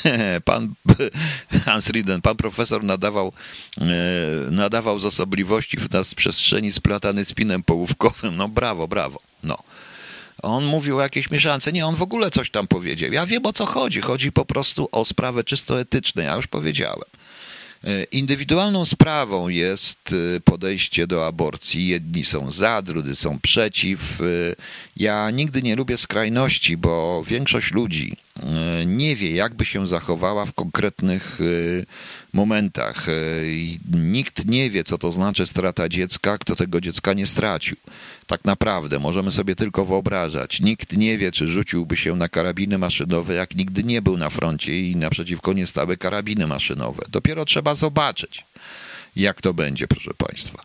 e, pan Hans Rieden, pan profesor nadawał, nadawał z osobliwości w nas przestrzeni splatany spinem połówkowym. No brawo, brawo. No. On mówił o jakiejś mieszance. Nie, on w ogóle coś tam powiedział. Ja wiem o co chodzi. Chodzi po prostu o sprawę czysto etyczną. Ja już powiedziałem. E, indywidualną sprawą jest e, podejście do aborcji. Jedni są za, drudzy są przeciw. E, ja nigdy nie lubię skrajności, bo większość ludzi nie wie, jakby się zachowała w konkretnych momentach. Nikt nie wie, co to znaczy strata dziecka, kto tego dziecka nie stracił. Tak naprawdę możemy sobie tylko wyobrażać. Nikt nie wie, czy rzuciłby się na karabiny maszynowe, jak nigdy nie był na froncie i naprzeciwko nie stały karabiny maszynowe. Dopiero trzeba zobaczyć, jak to będzie, proszę Państwa.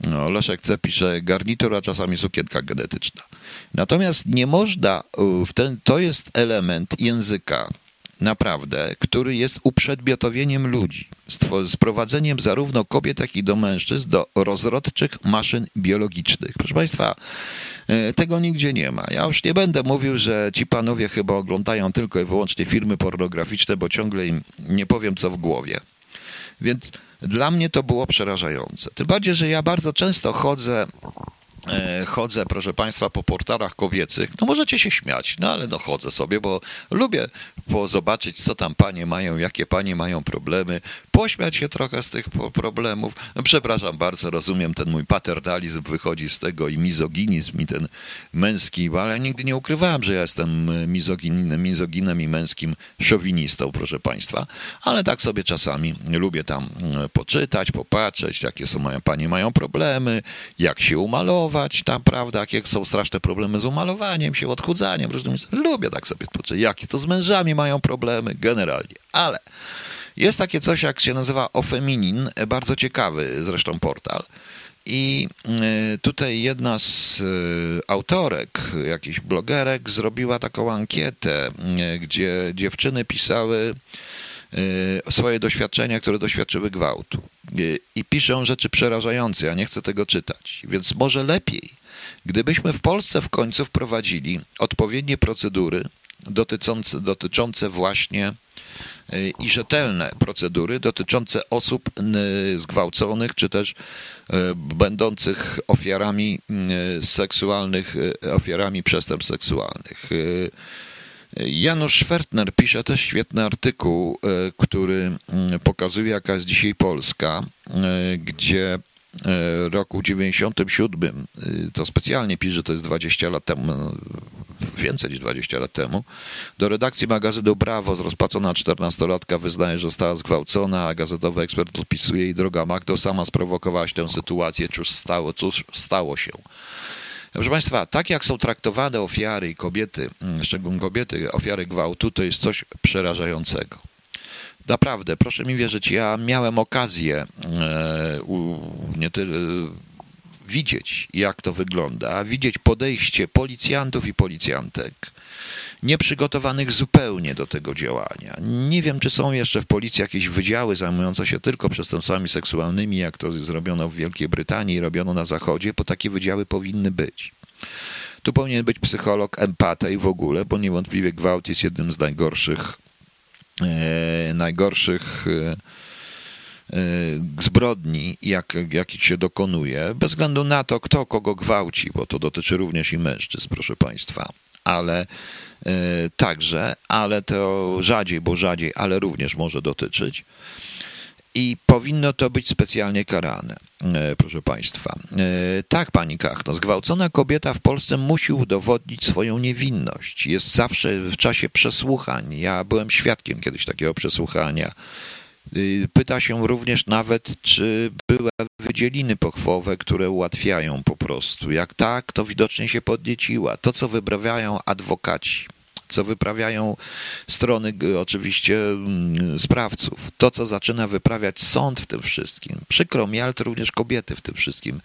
No, Leszek C. pisze garnitur, a czasami sukienka genetyczna. Natomiast nie można, w ten, to jest element języka, naprawdę, który jest uprzedmiotowieniem ludzi, sprowadzeniem zarówno kobiet, jak i do mężczyzn do rozrodczych maszyn biologicznych. Proszę Państwa, e, tego nigdzie nie ma. Ja już nie będę mówił, że ci panowie chyba oglądają tylko i wyłącznie filmy pornograficzne, bo ciągle im nie powiem co w głowie. Więc dla mnie to było przerażające. Tym bardziej, że ja bardzo często chodzę chodzę, proszę Państwa, po portalach kobiecych, no możecie się śmiać, no ale no chodzę sobie, bo lubię zobaczyć, co tam panie mają, jakie panie mają problemy, pośmiać się trochę z tych problemów. Przepraszam bardzo, rozumiem, ten mój paternalizm wychodzi z tego i mizoginizm i ten męski, ale ja nigdy nie ukrywałem, że ja jestem mizoginem, mizoginem i męskim szowinistą, proszę Państwa, ale tak sobie czasami lubię tam mm, poczytać, popatrzeć, jakie są moje panie mają problemy, jak się umalować, malować, tam, prawda, jakie są straszne problemy z umalowaniem się, odchudzaniem, różnymi. Lubię tak sobie spoczyć. Jakie to z mężami mają problemy, generalnie. Ale jest takie coś, jak się nazywa Ofeminin, bardzo ciekawy zresztą portal. I y, tutaj jedna z y, autorek, jakichś blogerek, zrobiła taką ankietę, y, gdzie dziewczyny pisały swoje doświadczenia, które doświadczyły gwałtu i piszą rzeczy przerażające. Ja nie chcę tego czytać. Więc może lepiej, gdybyśmy w Polsce w końcu wprowadzili odpowiednie procedury dotyczące, dotyczące właśnie y, i rzetelne procedury dotyczące osób y, zgwałconych, czy też y, będących ofiarami seksualnych, ofiarami przestępstw seksualnych. Janusz Schwertner pisze też świetny artykuł, e, który mm, pokazuje, jaka jest dzisiaj Polska, e, gdzie e, roku 97, to specjalnie pisze, to jest 20 lat temu, no, więcej niż 20 lat temu, do redakcji magazynu Brawo zrozpacona 14-latka wyznaje, że została zgwałcona, a gazetowy ekspert odpisuje jej droga Magdo, sama sprowokowałaś tę sytuację, cóż stało, cóż stało się. Proszę Państwa, tak jak są traktowane ofiary i kobiety, mm, szczególnie kobiety, ofiary gwałtu, to jest coś przerażającego. Naprawdę, proszę mi wierzyć, ja miałem okazję e, nie tyle widzieć, jak to wygląda, widzieć podejście policjantów i policjantek nieprzygotowanych zupełnie do tego działania. Nie wiem, czy są jeszcze w policji jakieś wydziały zajmujące się tylko przestępstwami seksualnymi, jak to zrobiono w Wielkiej Brytanii i robiono na Zachodzie, bo takie wydziały powinny być. Tu powinien być psycholog, empata i w ogóle, bo niewątpliwie gwałt jest jednym z najgorszych, e, najgorszych e, e zbrodni, jak, jakich się dokonuje, bez względu na to, kto kogo gwałci, bo to dotyczy również i mężczyzn, proszę Państwa. Ale także, ale to rzadziej, bo rzadziej, ale również może dotyczyć. I powinno to być specjalnie karane, e, proszę Państwa. E, tak, Pani Kachno, zgwałcona kobieta w Polsce musi udowodnić swoją niewinność. Jest zawsze w czasie przesłuchań. Ja byłem świadkiem kiedyś takiego przesłuchania pyta się również nawet, czy były wydzieliny pochwowe, które ułatwiają po prostu. Jak tak, to widocznie się podnieciła. To, co wyprawiają adwokaci, co wyprawiają strony oczywiście mm, sprawców, to, co zaczyna wyprawiać sąd w tym wszystkim. Przykro mi, ale to również kobiety w tym wszystkim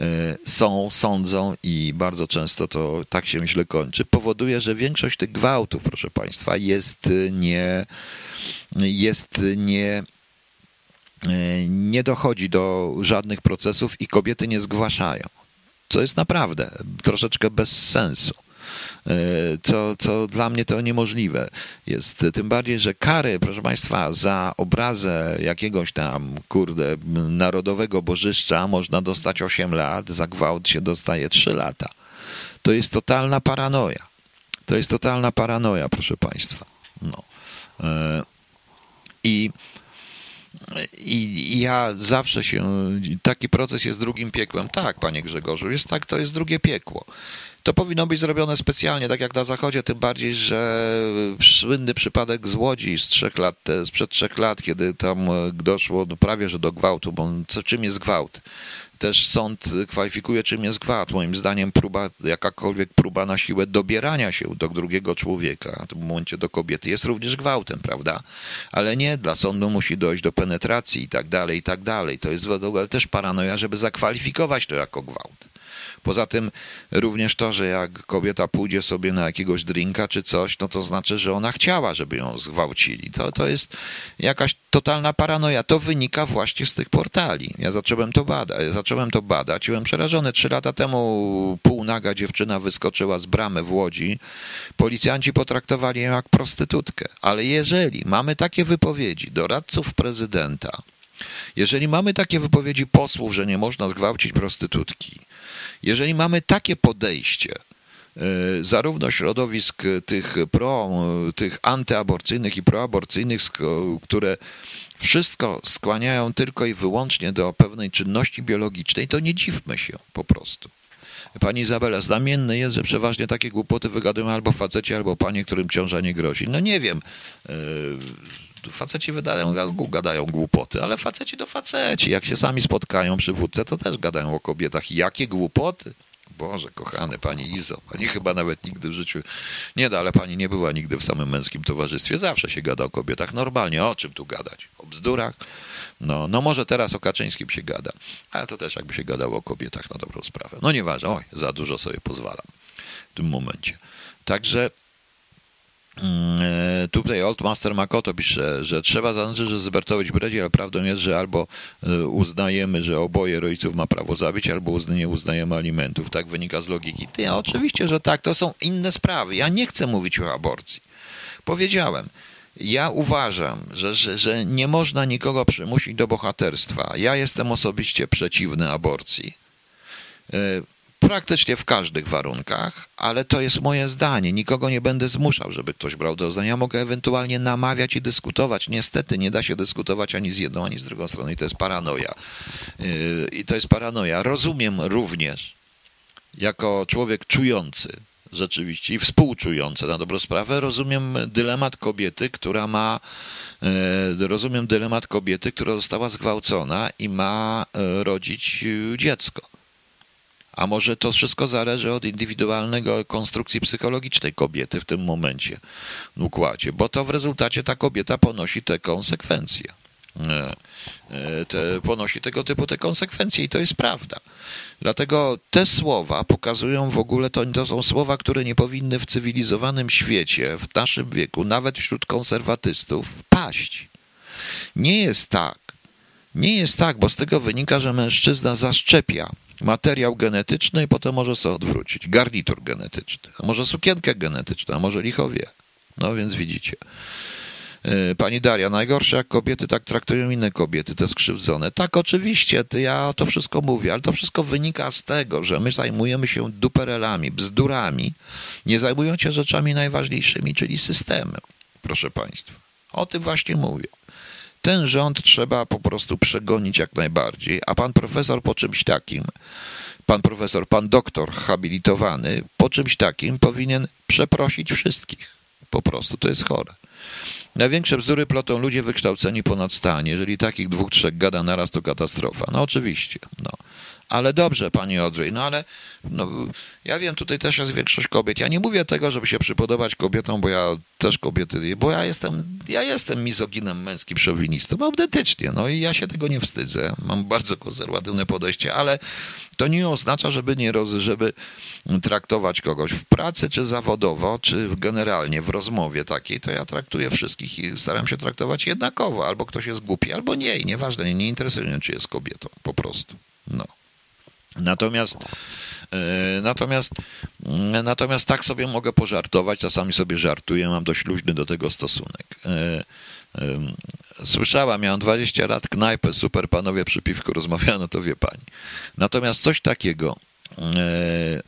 y, są, sądzą i bardzo często to tak się źle kończy, powoduje, że większość tych gwałtów, proszę Państwa, jest y, nie jest nie nie dochodzi do żadnych procesów i kobiety nie zgłaszają. Co jest naprawdę troszeczkę bez sensu. Co, co dla mnie to niemożliwe jest. Tym bardziej, że kary, proszę Państwa, za obrazę jakiegoś tam, kurde, narodowego bożyszcza można dostać 8 lat, za gwałt się dostaje 3 lata. To jest totalna paranoja. To jest totalna paranoja, proszę Państwa. No. E, I, I ja zawsze się. Taki proces jest drugim piekłem. Tak, panie Grzegorzu, jest tak, to jest drugie piekło. To powinno być zrobione specjalnie, tak jak na Zachodzie, tym bardziej, że słynny przypadek z Łodzi z trzech lat, sprzed trzech lat, kiedy tam doszło prawie że do gwałtu, bo czym jest gwałt? też sąd kwalifikuje, czym jest gwałt. Moim zdaniem próba, jakakolwiek próba na siłę dobierania się do drugiego człowieka, w tym momencie do kobiety, jest również gwałtem, prawda? Ale nie, dla sądu musi dojść do penetracji i tak dalej, i tak dalej. To jest w ogóle też paranoja, żeby zakwalifikować to jako gwałt. Poza tym również to, że jak kobieta pójdzie sobie na jakiegoś drinka czy coś, no to znaczy, że ona chciała, żeby ją zgwałcili. To, to jest jakaś totalna paranoja. To wynika właśnie z tych portali. Ja zacząłem to badać, zacząłem to badać byłem przerażony. Trzy lata temu półnaga dziewczyna wyskoczyła z bramy w Łodzi. Policjanci potraktowali ją jak prostytutkę. Ale jeżeli mamy takie wypowiedzi doradców prezydenta, jeżeli mamy takie wypowiedzi posłów, że nie można zgwałcić prostytutki, Jeżeli mamy takie podejście, e, zarówno środowisk tych pro, tych antyaborcyjnych i proaborcyjnych, które wszystko skłaniają tylko i wyłącznie do pewnej czynności biologicznej, to nie dziwmy się po prostu. Pani Izabela, znamienne jest, że przeważnie takie głupoty wygadują albo faceci, albo panie, którym ciąża nie grozi. No nie wiem. Faceci wydają, gadają głupoty, ale faceci to faceci. Jak się sami spotkają przy wódce, to też gadają o kobietach. Jakie głupoty? Boże, kochany pani Izo, pani chyba nawet nigdy w życiu nie da, ale pani nie była nigdy w samym męskim towarzystwie. Zawsze się gada o kobietach. Normalnie, o czym tu gadać? O bzdurach? No, no może teraz o Kaczyńskim się gada, ale to też jakby się gadało o kobietach na dobrą sprawę. No nieważne, oj, za dużo sobie pozwalam w tym momencie. Także Tutaj Oldmaster Makoto pisze, że trzeba zaznaczyć, że Zybertowicz bredzi, ale prawdą jest, że albo e, uznajemy, że oboje rodziców ma prawo zabić, albo nie uznajemy alimentów. Tak wynika z logiki. Ty, oczywiście, że tak, to są inne sprawy. Ja nie chcę mówić o aborcji. Powiedziałem, ja uważam, że, że, że nie można nikogo przymusić do bohaterstwa. Ja jestem osobiście przeciwny aborcji. Praktycznie w każdych warunkach, ale to jest moje zdanie. Nikogo nie będę zmuszał, żeby ktoś brał do zdania. Mogę ewentualnie namawiać i dyskutować. Niestety nie da się dyskutować ani z jedną, ani z drugą stroną i to jest paranoja. E, I to jest paranoja. Rozumiem również, jako człowiek czujący, rzeczywiście i współczujące na dobrą sprawę. Rozumiem dylemat kobiety, która ma, e, rozumiem dylemat kobiety, która została zgwałcona i ma e, rodzić dziecko. A może to wszystko zależy od indywidualnego konstrukcji psychologicznej kobiety w tym momencie układzie, bo to w rezultacie ta kobieta ponosi te konsekwencje. Te, ponosi tego typu te konsekwencje i to jest prawda. Dlatego te słowa pokazują w ogóle, to, to są słowa, które nie powinny w cywilizowanym świecie, w naszym wieku, nawet wśród konserwatystów, paść. Nie jest tak. Nie jest tak, bo z tego wynika, że mężczyzna zaszczepia materiał genetyczny i potem może sobie odwrócić. Garnitur genetyczny, a może sukienkę genetyczną, a może lichowie. No więc widzicie. E, pani Daria, najgorsze jak kobiety tak traktują inne kobiety, te skrzywdzone. Tak, oczywiście, ja to wszystko mówię, ale to wszystko wynika z tego, że my zajmujemy się duperelami, bzdurami, nie zajmując się rzeczami najważniejszymi, czyli systemem, proszę Państwa. O tym właśnie mówię. Ten rząd trzeba po prostu przegonić jak najbardziej, a pan profesor po czymś takim, pan profesor, pan doktor habilitowany po czymś takim powinien przeprosić wszystkich. Po prostu to jest chore. Największe bzdury plotą ludzie wykształceni ponad stan. Jeżeli takich dwóch, trzech gada naraz, to katastrofa. No oczywiście. No. Ale dobrze, pani Odrzej, no ale no, ja wiem, tutaj też jest większość kobiet. Ja nie mówię tego, żeby się przypodobać kobietom, bo ja też kobiety, bo ja jestem, ja jestem mizoginem męskim szowinistą, autentycznie, no i ja się tego nie wstydzę. Mam bardzo konserwatywne podejście, ale to nie oznacza, żeby nie roz, żeby traktować kogoś w pracy, czy zawodowo, czy generalnie w rozmowie takiej, to ja traktuję wszystkich i staram się traktować jednakowo. Albo ktoś jest głupi, albo nie i nieważne, nie interesuje mnie, czy jest kobietą, po prostu. No. Natomiast e, Natomiast, mm, natomiast tak sobie mogę pożartować, czasami sobie żartuję, mam dość luźny do tego stosunek. E, słyszała, miałam 20 lat, knajpę, super panowie przy piwku rozmawiano, to wie pani. Natomiast coś takiego, e,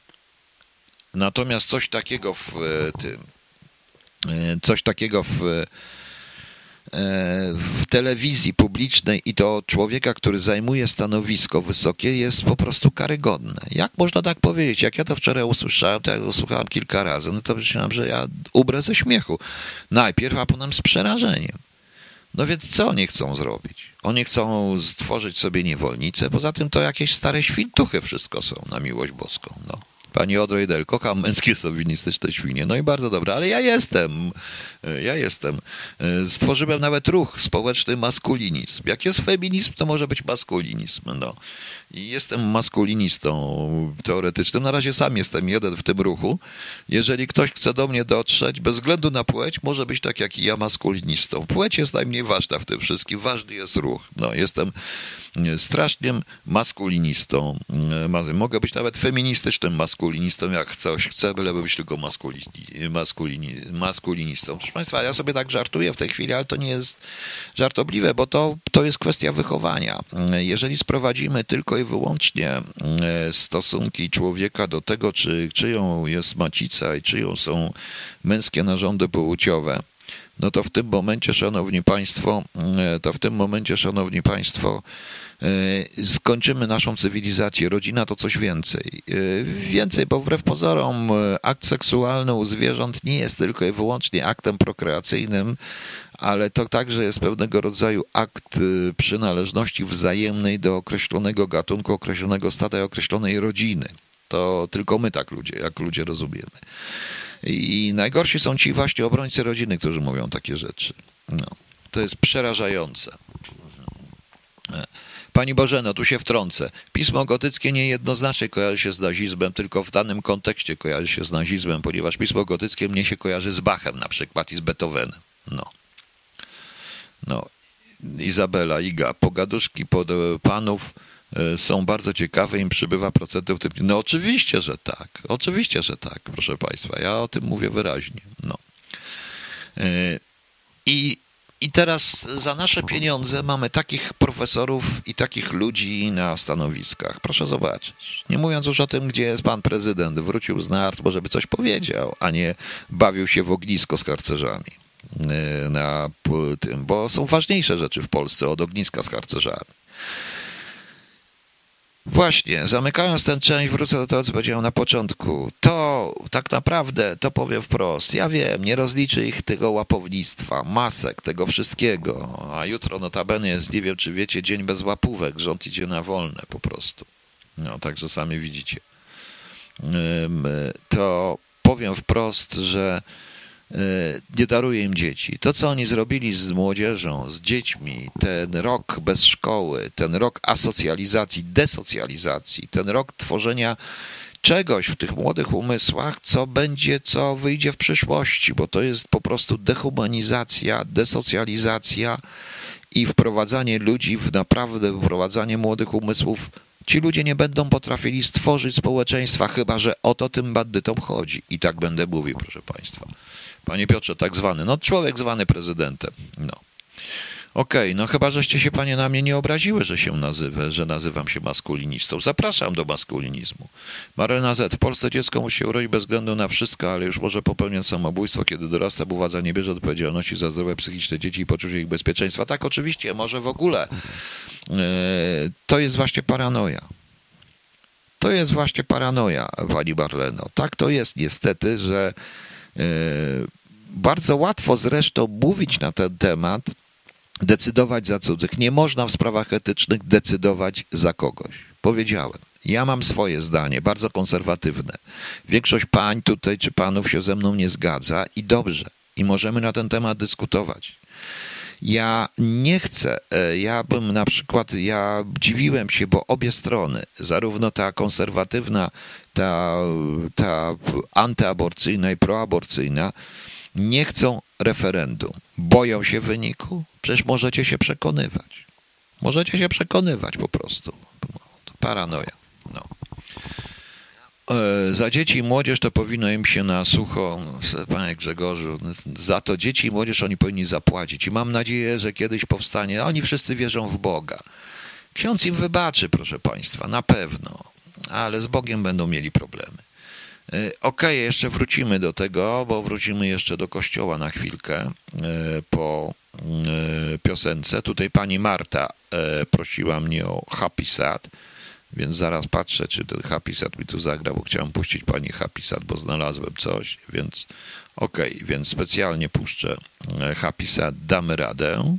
natomiast coś takiego w tym, coś takiego w w telewizji publicznej i to człowieka, który zajmuje stanowisko wysokie, jest po prostu karygodne. Jak można tak powiedzieć? Jak ja to wczoraj usłyszałem, to ja to słuchałem kilka razy, no to myślałem, że ja ubrę ze śmiechu. Najpierw, a potem z przerażeniem. No więc co oni chcą zrobić? Oni chcą stworzyć sobie niewolnicę, poza tym to jakieś stare świntuchy wszystko są, na miłość boską. No. Pani Odrojdel, kocham męskie sowinistyczne świnie. No i bardzo dobre, ale ja jestem, e, ja jestem. E, stworzyłem nawet ruch społeczny maskulinizm. Jak jest feminizm, to może być maskulinizm. No. Jestem maskulinistą teoretycznym. Na razie sam jestem jeden w tym ruchu. Jeżeli ktoś chce do mnie dotrzeć, bez względu na płeć, może być tak jak i ja maskulinistą. Płeć jest najmniej ważna w tym wszystkim. Ważny jest ruch. No, jestem strasznym maskulinistą. Mogę być nawet feministycznym maskulinistą jak coś chce, byleby być tylko maskulini, maskulini, maskulinistą. Proszę Państwa, ja sobie tak żartuję w tej chwili, ale to nie jest żartobliwe, bo to, to jest kwestia wychowania. Jeżeli sprowadzimy tylko i wyłącznie e, stosunki człowieka do tego, czy czyją jest macica i czyją są męskie narządy płciowe, no to w tym momencie, szanowni państwo, e, to w tym momencie, szanowni państwo, e, skończymy naszą cywilizację. Rodzina to coś więcej. Więcej, bo wbrew pozorom akt seksualny u zwierząt nie jest tylko i wyłącznie aktem prokreacyjnym, ale to także jest pewnego rodzaju akt przynależności wzajemnej do określonego gatunku, określonego stada określonej rodziny. To tylko my tak ludzie, jak ludzie rozumiemy. I najgorsi są ci właśnie obrońcy rodziny, którzy mówią takie rzeczy. No, to jest przerażające. Pani Bożeno, tu się wtrącę. Pismo gotyckie niejednoznacznie kojarzy się z nazizmem, tylko w danym kontekście kojarzy się z nazizmem, ponieważ pismo gotyckie mnie się kojarzy z Bachem na przykład i z Beethovenem. No. No. Izabela, Iga, pogaduszki pod panów E, są bardzo ciekawe, im przybywa procentów. No oczywiście, że tak. Oczywiście, że tak, proszę Państwa. Ja o tym mówię wyraźnie. No. E, I, I teraz za nasze pieniądze mamy takich profesorów i takich ludzi na stanowiskach. Proszę zobaczyć. Nie mówiąc już o tym, gdzie jest pan prezydent. Wrócił z nart, bo żeby coś powiedział, a nie bawił się w ognisko z harcerzami e, na tym, bo są ważniejsze rzeczy w Polsce od ogniska z harcerzami. Właśnie, zamykając tę część, wrócę do tego, co powiedziałem na początku. To tak naprawdę, to powiem wprost, ja wiem, nie rozliczy ich tego łapownictwa, masek, tego wszystkiego, a jutro notabene jest, nie wiem czy wiecie, dzień bez łapówek, rząd idzie na wolne po prostu. No, także sami widzicie. To powiem wprost, że nie daruje im dzieci. To, co oni zrobili z młodzieżą, z dziećmi, ten rok bez szkoły, ten rok asocjalizacji, desocjalizacji, ten rok tworzenia czegoś w tych młodych umysłach, co będzie, co wyjdzie w przyszłości, bo to jest po prostu dehumanizacja, desocjalizacja i wprowadzanie ludzi w naprawdę wprowadzanie młodych umysłów. Ci ludzie nie będą potrafili stworzyć społeczeństwa, chyba że o to tym bandytom chodzi. I tak będę mówił, proszę Państwa. Panie Piotrze, tak zwany. No człowiek zwany prezydentem. No. Okej, okay, no chyba żeście się panie na mnie nie obraziły, że się nazywę, że nazywam się maskulinistą. Zapraszam do maskulinizmu. Marena Z. W Polsce dziecko musi się urodzić bez względu na wszystko, ale już może popełniać samobójstwo, kiedy dorasta, bo władza nie bierze odpowiedzialności za zdrowie psychiczne dzieci i poczucie ich bezpieczeństwa. Tak, oczywiście, może w ogóle. E, to jest właśnie paranoja. To jest właśnie paranoja, pani Barleno. Tak to jest niestety, że bardzo łatwo zresztą mówić na ten temat, decydować za cudzych. Nie można w sprawach etycznych decydować za kogoś. Powiedziałem. Ja mam swoje zdanie, bardzo konserwatywne. Większość pań tutaj czy panów się ze mną nie zgadza i dobrze. I możemy na ten temat dyskutować. Ja nie chcę, e, ja bym na przykład, ja dziwiłem się, bo obie strony, zarówno ta konserwatywna, ta, ta antyaborcyjna i proaborcyjna, nie chcą referendum. Boją się wyniku? Przecież możecie się przekonywać. Możecie się przekonywać po prostu. To paranoja. No. E, za dzieci i młodzież to powinno im się na sucho, panie Grzegorzu, za to dzieci i młodzież oni powinni zapłacić. I mam nadzieję, że kiedyś powstanie. Oni wszyscy wierzą w Boga. Ksiądz im wybaczy, proszę państwa, na pewno, ale z Bogiem będą mieli problemy. E, okej, okay, jeszcze wrócimy do tego, bo wrócimy jeszcze do kościoła na chwilkę e, po piosence. Tutaj pani Marta prosiła mnie o Happy Sad. Więc zaraz patrzę, czy ten Happy Sad mi tu zagra, bo chciałem puścić pani Happy Sad, bo znalazłem coś, więc okej, okay, więc specjalnie puszczę e, Happy Sad, damy radę.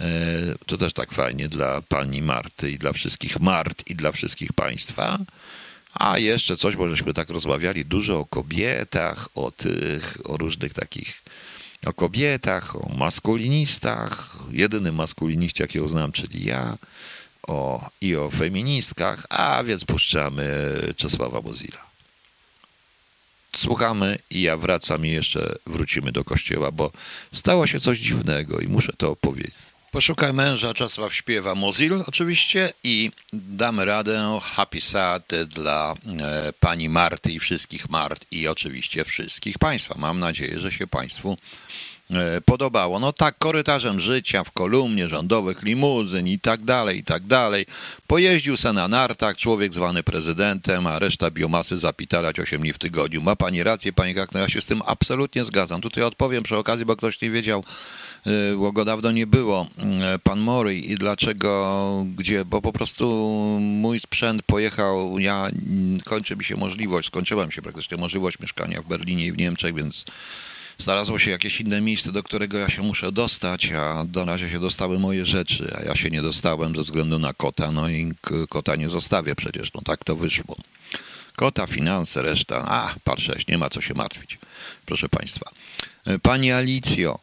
E, to też tak fajnie dla pani Marty i dla wszystkich Mart i dla wszystkich państwa. A jeszcze coś, bo żeśmy tak rozmawiali dużo o kobietach, o tych, o różnych takich, o kobietach, o maskulinistach. Jedyny maskuliniście, jakiego znam, czyli ja o, i o feministkach, a więc puszczamy Czesława Mozilla. Słuchamy i ja wracam i jeszcze wrócimy do kościoła, bo stało się coś dziwnego i muszę to opowiedzieć. Poszukaj męża, Czesław śpiewa Mozil oczywiście i damy radę Happy Sad dla e, pani Marty i wszystkich Mart i oczywiście wszystkich Państwa. Mam nadzieję, że się Państwu e, podobało. No tak, korytarzem życia w kolumnie rządowych limuzyn i tak dalej, i tak dalej. Pojeździł se na nartach, człowiek zwany prezydentem, a reszta biomasy zapitalać 8 dni w tygodniu. Ma pani rację, pani Kakno, ja się z tym absolutnie zgadzam. Tutaj odpowiem przy okazji, bo ktoś nie wiedział, bo go dawno nie było, y, pan Mory i dlaczego, gdzie, bo po prostu mój sprzęt pojechał, ja, mm, kończy mi się możliwość, skończyła mi się praktycznie możliwość mieszkania w Berlinie i w Niemczech, więc znalazło się jakieś inne miejsce, do którego ja się muszę dostać, a do razie się dostały moje rzeczy, a ja się nie dostałem ze względu na kota, no i kota nie zostawię przecież, no tak to wyszło. Kota, finanse, reszta, a, patrzę, nie ma co się martwić, proszę Państwa. Y, pani Alicjo,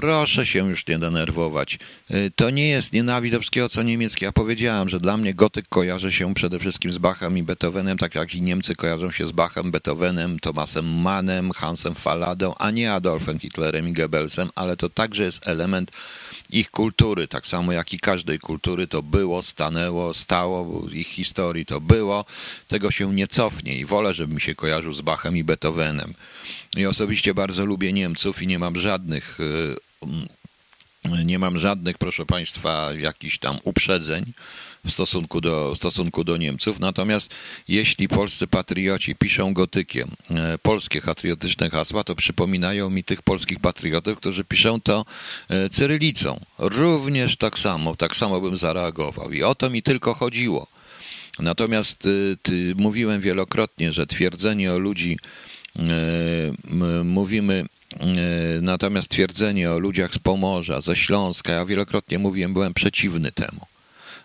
Proszę się już nie denerwować. Y, to nie jest nienawidowskiego co niemieckie. Ja powiedziałem, że dla mnie gotyk kojarzy się przede wszystkim z Bachem i Beethovenem, tak jak i Niemcy kojarzą się z Bachem, Beethovenem, Thomasem Mannem, Hansem Falladą, a nie Adolfem Hitlerem i Goebbelsem, ale to także jest element ich kultury, tak samo jak i każdej kultury to było, stanęło, stało, ich historii to było. Tego się nie cofnie i wolę, żeby mi się kojarzył z Bachem i Beethovenem. I osobiście bardzo lubię Niemców i nie mam żadnych, y, nie mam żadnych, proszę Państwa, jakichś tam uprzedzeń w stosunku do, w stosunku do Niemców. Natomiast jeśli polscy patrioci piszą gotykiem e, polskie patriotyczne hasła, to przypominają mi tych polskich patriotów, którzy piszą to e, cyrylicą. Również tak samo, tak samo bym zareagował. I o to mi tylko chodziło. Natomiast y, ty, mówiłem wielokrotnie, że twierdzenie o ludzi E, mówimy e, natomiast twierdzenie o ludziach z Pomorza, ze Śląska, ja wielokrotnie mówiłem, byłem przeciwny temu.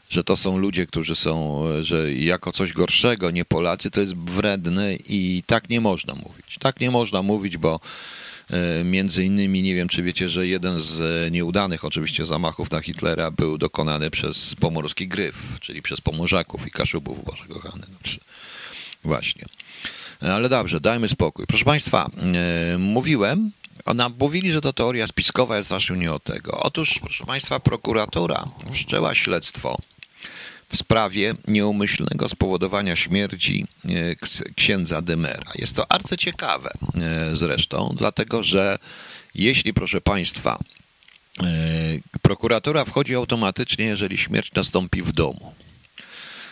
Że to są ludzie, którzy są, że jako coś gorszego, nie Polacy, to jest wredne i tak nie można mówić. Tak nie można mówić, bo e, Między innymi, nie wiem czy wiecie, że jeden z nieudanych oczywiście zamachów na Hitlera był dokonany przez pomorski gryf, czyli przez pomorzaków i kaszubów, Boże kochany. Znaczy, właśnie. Ale dobrze, dajmy spokój. Proszę Państwa, yy, mówiłem, ona mówili, że to teoria spiskowa jest naszym nie od tego. Otóż, proszę Państwa, prokuratura wszczęła śledztwo w sprawie nieumyślnego spowodowania śmierci e, księdza Dymera. Jest to arcyciekawe e, zresztą, dlatego że jeśli, proszę Państwa, prokuratura wchodzi automatycznie, jeżeli śmierć nastąpi w domu.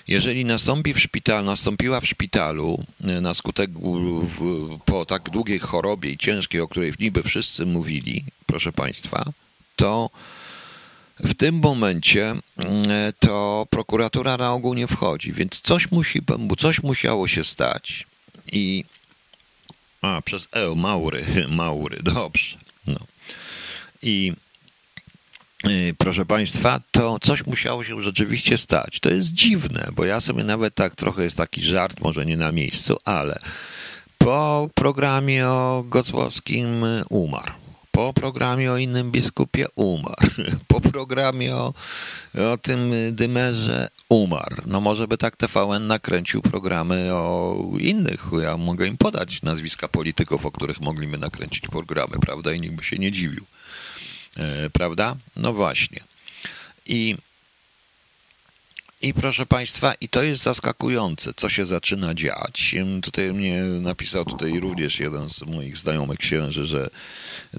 Jeżeli nastąpi w szpital, nastąpiła w szpitalu e, na skutek po tak długiej chorobie i ciężkiej, o której niby wszyscy mówili, proszę Państwa, to w tym momencie e, to prokuratura na ogół nie wchodzi, więc coś musi, coś musiało się stać i a, przez E, Maury, Maury, dobrze. No. I Y, proszę Państwa, to coś musiało się rzeczywiście stać. To jest dziwne, bo ja sobie nawet tak trochę jest taki żart, może nie na miejscu, ale po programie o Gocłowskim umarł. Po programie o innym biskupie umarł. Po programie o, o tym dymerze umarł. No może by tak TVN nakręcił programy o innych. Ja mogę im podać nazwiska polityków, o których mogliby nakręcić programy, prawda? I nikt by się nie dziwił. E, prawda? No właśnie. I, I proszę Państwa, i to jest zaskakujące, co się zaczyna dziać. Tutaj mnie napisał tutaj również jeden z moich znajomych księży, że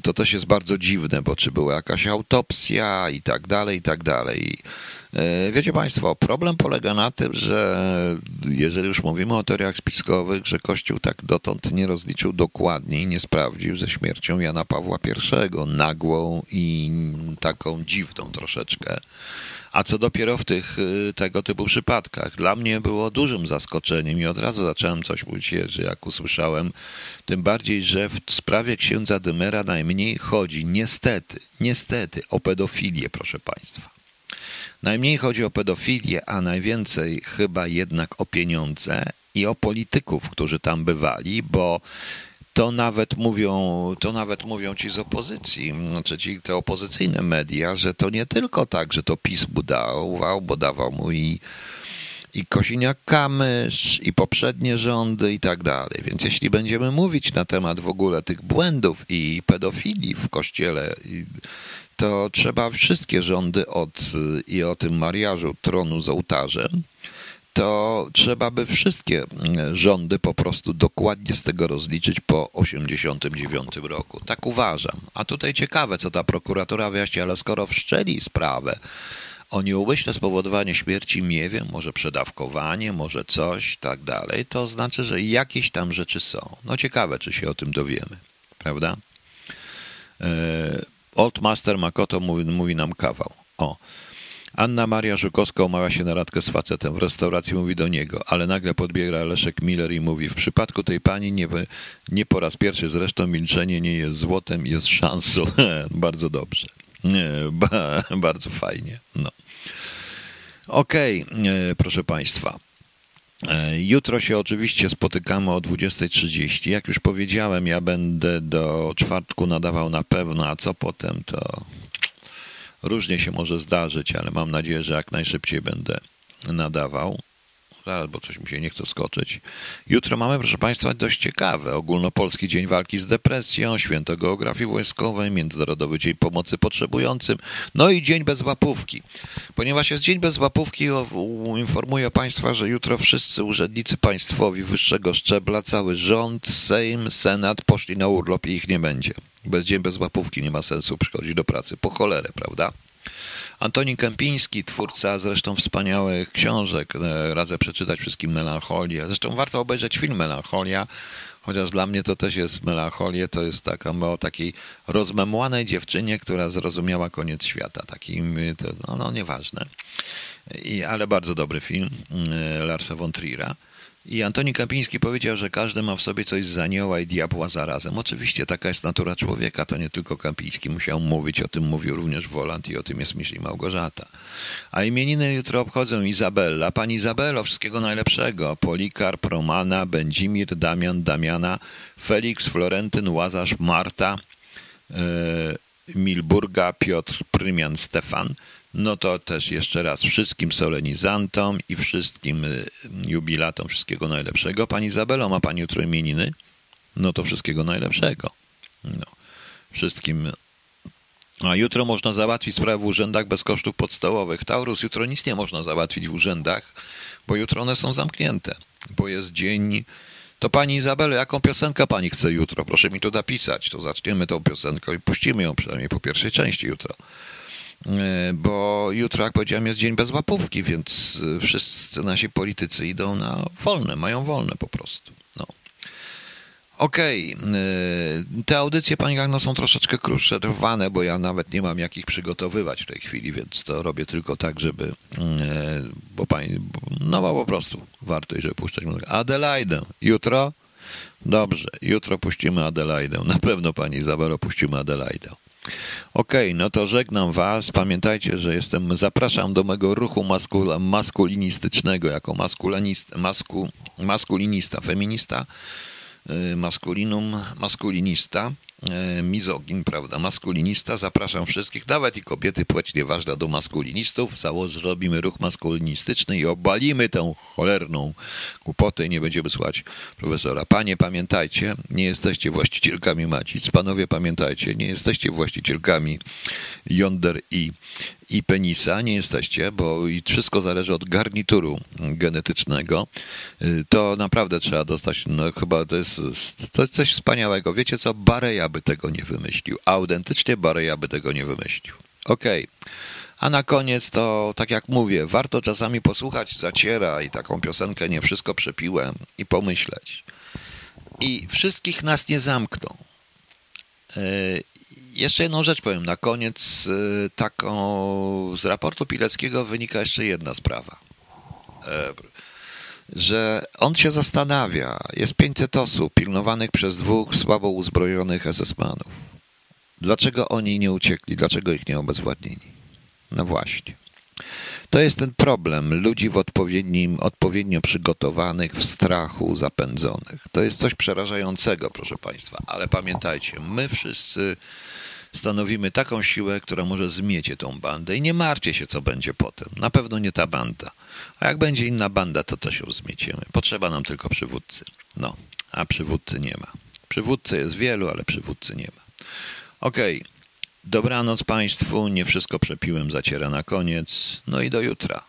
to też jest bardzo dziwne, bo czy była jakaś autopsja i tak dalej, i tak dalej. E, wiecie Państwo, problem polega na tym, że jeżeli już mówimy o teoriach spiskowych, że Kościół tak dotąd nie rozliczył dokładnie i nie sprawdził ze śmiercią Jana Pawła I, nagłą i taką dziwną troszeczkę. A co dopiero w tych y, tego typu przypadkach. Dla mnie było dużym zaskoczeniem i od razu zacząłem coś że jak usłyszałem, tym bardziej, że w sprawie księdza Dymera najmniej chodzi, niestety, niestety, o pedofilię, proszę Państwa. Najmniej chodzi o pedofilię, a najwięcej chyba jednak o pieniądze i o polityków, którzy tam bywali, bo to nawet mówią, to nawet mówią ci z opozycji, znaczy ci te opozycyjne media, że to nie tylko tak, że to PiS budował, bo dawał mu i, i Kosiniak-Kamysz, i poprzednie rządy i tak dalej. Więc jeśli będziemy mówić na temat w ogóle tych błędów i pedofilii w kościele, to trzeba wszystkie rządy od i o tym mariażu tronu z ołtarzem, to trzeba by wszystkie rządy po prostu dokładnie z tego rozliczyć po 89 roku. Tak uważam. A tutaj ciekawe, co ta prokuratura wyjaśni, ale skoro wszczeli sprawę o nieumyślne spowodowanie śmierci, nie wiem, może przedawkowanie, może coś, tak dalej, to znaczy, że jakieś tam rzeczy są. No ciekawe, czy się o tym dowiemy, prawda? E, Old Master Makoto mówi, mówi nam kawał. O. Anna Maria Żukowska umawia się na radkę z facetem. W restauracji mówi do niego, ale nagle podbiega Leszek Miller i mówi w przypadku tej pani nie, nie po raz pierwszy zresztą milczenie nie jest złotem, jest szansą. bardzo dobrze. Bardzo fajnie. No. Okej, okay, proszę Państwa. E, jutro się oczywiście spotykamy o 20.30. Jak już powiedziałem, ja będę do czwartku nadawał na pewno, a co potem to różnie się może zdarzyć, ale mam nadzieję, że jak najszybciej będę nadawał zaraz, bo coś mi się nie chce skoczyć. Jutro mamy, proszę Państwa, dość ciekawe. Ogólnopolski Dzień Walki z Depresją, Święto Geografii Wojskowej, Międzynarodowy Dzień Pomocy Potrzebującym, no i Dzień Bez Łapówki. Ponieważ jest Dzień Bez Łapówki, informuję Państwa, że jutro wszyscy urzędnicy państwowi wyższego szczebla, cały rząd, Sejm, Senat poszli na urlop i ich nie będzie. Bez Dzień Bez Łapówki nie ma sensu przychodzić do pracy. Po cholerę, prawda? Antoni Kępiński, twórca zresztą wspaniałych książek, e, radzę przeczytać wszystkim Melancholię. Zresztą warto obejrzeć film Melancholia, chociaż dla mnie to też jest Melancholię, to jest taka o takiej rozmemłanej dziewczynie, która zrozumiała koniec świata. Takim, to, no, no nieważne. I, ale bardzo dobry film e, Larsa von Trier'a. I Antoni Kapiński powiedział, że każdy ma w sobie coś z anioła i diabła zarazem. Oczywiście taka jest natura człowieka, to nie tylko Kapiński musiał mówić, o tym mówił również Woland i o tym jest myśli Małgorzata. A imieniny jutro obchodzą Izabella. Pani Izabelo, wszystkiego najlepszego. Polikarp, Romana, Będzimir, Damian, Damiana, Felix, Florentyn, Łazarz, Marta, yy, Milburga, Piotr, Prymian, Stefan – no to też jeszcze raz wszystkim solenizantom i wszystkim y, jubilatom wszystkiego najlepszego. Pani Izabelo, ma Pani jutro imieniny? No to wszystkiego najlepszego. No, wszystkim. A jutro można załatwić sprawę w urzędach bez kosztów podstawowych. Taurus, jutro nic nie można załatwić w urzędach, bo jutro one są zamknięte, bo jest dzień. To pani Izabelo, jaką piosenkę pani chce jutro? Proszę mi to napisać. To zaczniemy tą piosenkę i puścimy ją przynajmniej po pierwszej części jutro. E, bo jutro, jak powiedziałem, jest dzień bez łapówki, więc e, wszyscy nasi politycy idą na wolne, mają wolne po prostu. No. Okej, okay. E, te audycje, Pani Gagno, są troszeczkę krótsze, trwane, bo ja nawet nie mam jak ich przygotowywać w tej chwili, więc to robię tylko tak, żeby, bo Pani, no po prostu warto, żeby puszczać. Adelaide, jutro? Dobrze, jutro puścimy Adelaide. Na pewno Pani Izabelo puścimy Adelaide. Okej, okay, no to żegnam Was. Pamiętajcie, że jestem, zapraszam do mego ruchu maskul, maskulinistycznego jako masku, maskulinista, feminista, y, maskulinum, maskulinista. E, mizogin, prawda, maskulinista. Zapraszam wszystkich, nawet i kobiety, płeć nieważna, do maskulinistów. Robimy ruch maskulinistyczny i obalimy tę cholerną głupotę i nie będziemy słuchać profesora. Panie, pamiętajcie, nie jesteście właścicielkami macic. Panowie, pamiętajcie, nie jesteście właścicielkami jąder i i penisa nie jesteście, bo i wszystko zależy od garnituru genetycznego, y, to naprawdę trzeba dostać, no chyba to jest, to jest coś wspaniałego. Wiecie co, Bareja by tego nie wymyślił. Autentycznie Bareja by tego nie wymyślił. Okej. Okay. A na koniec to, tak jak mówię, warto czasami posłuchać Zaciera i taką piosenkę Nie wszystko przepiłem i pomyśleć. I wszystkich nas nie zamkną. Y, jeszcze jedną rzecz powiem na koniec. Y, taką z raportu Pileckiego wynika jeszcze jedna sprawa. E, że on się zastanawia. Jest 500 osób pilnowanych przez dwóch słabo uzbrojonych SS-manów. Dlaczego oni nie uciekli? Dlaczego ich nie obezwładnili? No właśnie. To jest ten problem ludzi w odpowiednim, odpowiednio przygotowanych, w strachu zapędzonych. To jest coś przerażającego, proszę Państwa, ale pamiętajcie, my wszyscy stanowimy taką siłę, która może zmiecie tą bandę i nie martwcie się, co będzie potem. Na pewno nie ta banda. A jak będzie inna banda, to też ją zmieciemy. Potrzeba nam tylko przywódcy. No, a przywódcy nie ma. Przywódcy jest wielu, ale przywódcy nie ma. Okej. Okay. Dobranoc Państwu, nie wszystko przepiłem, zaciera na koniec. No i do jutra.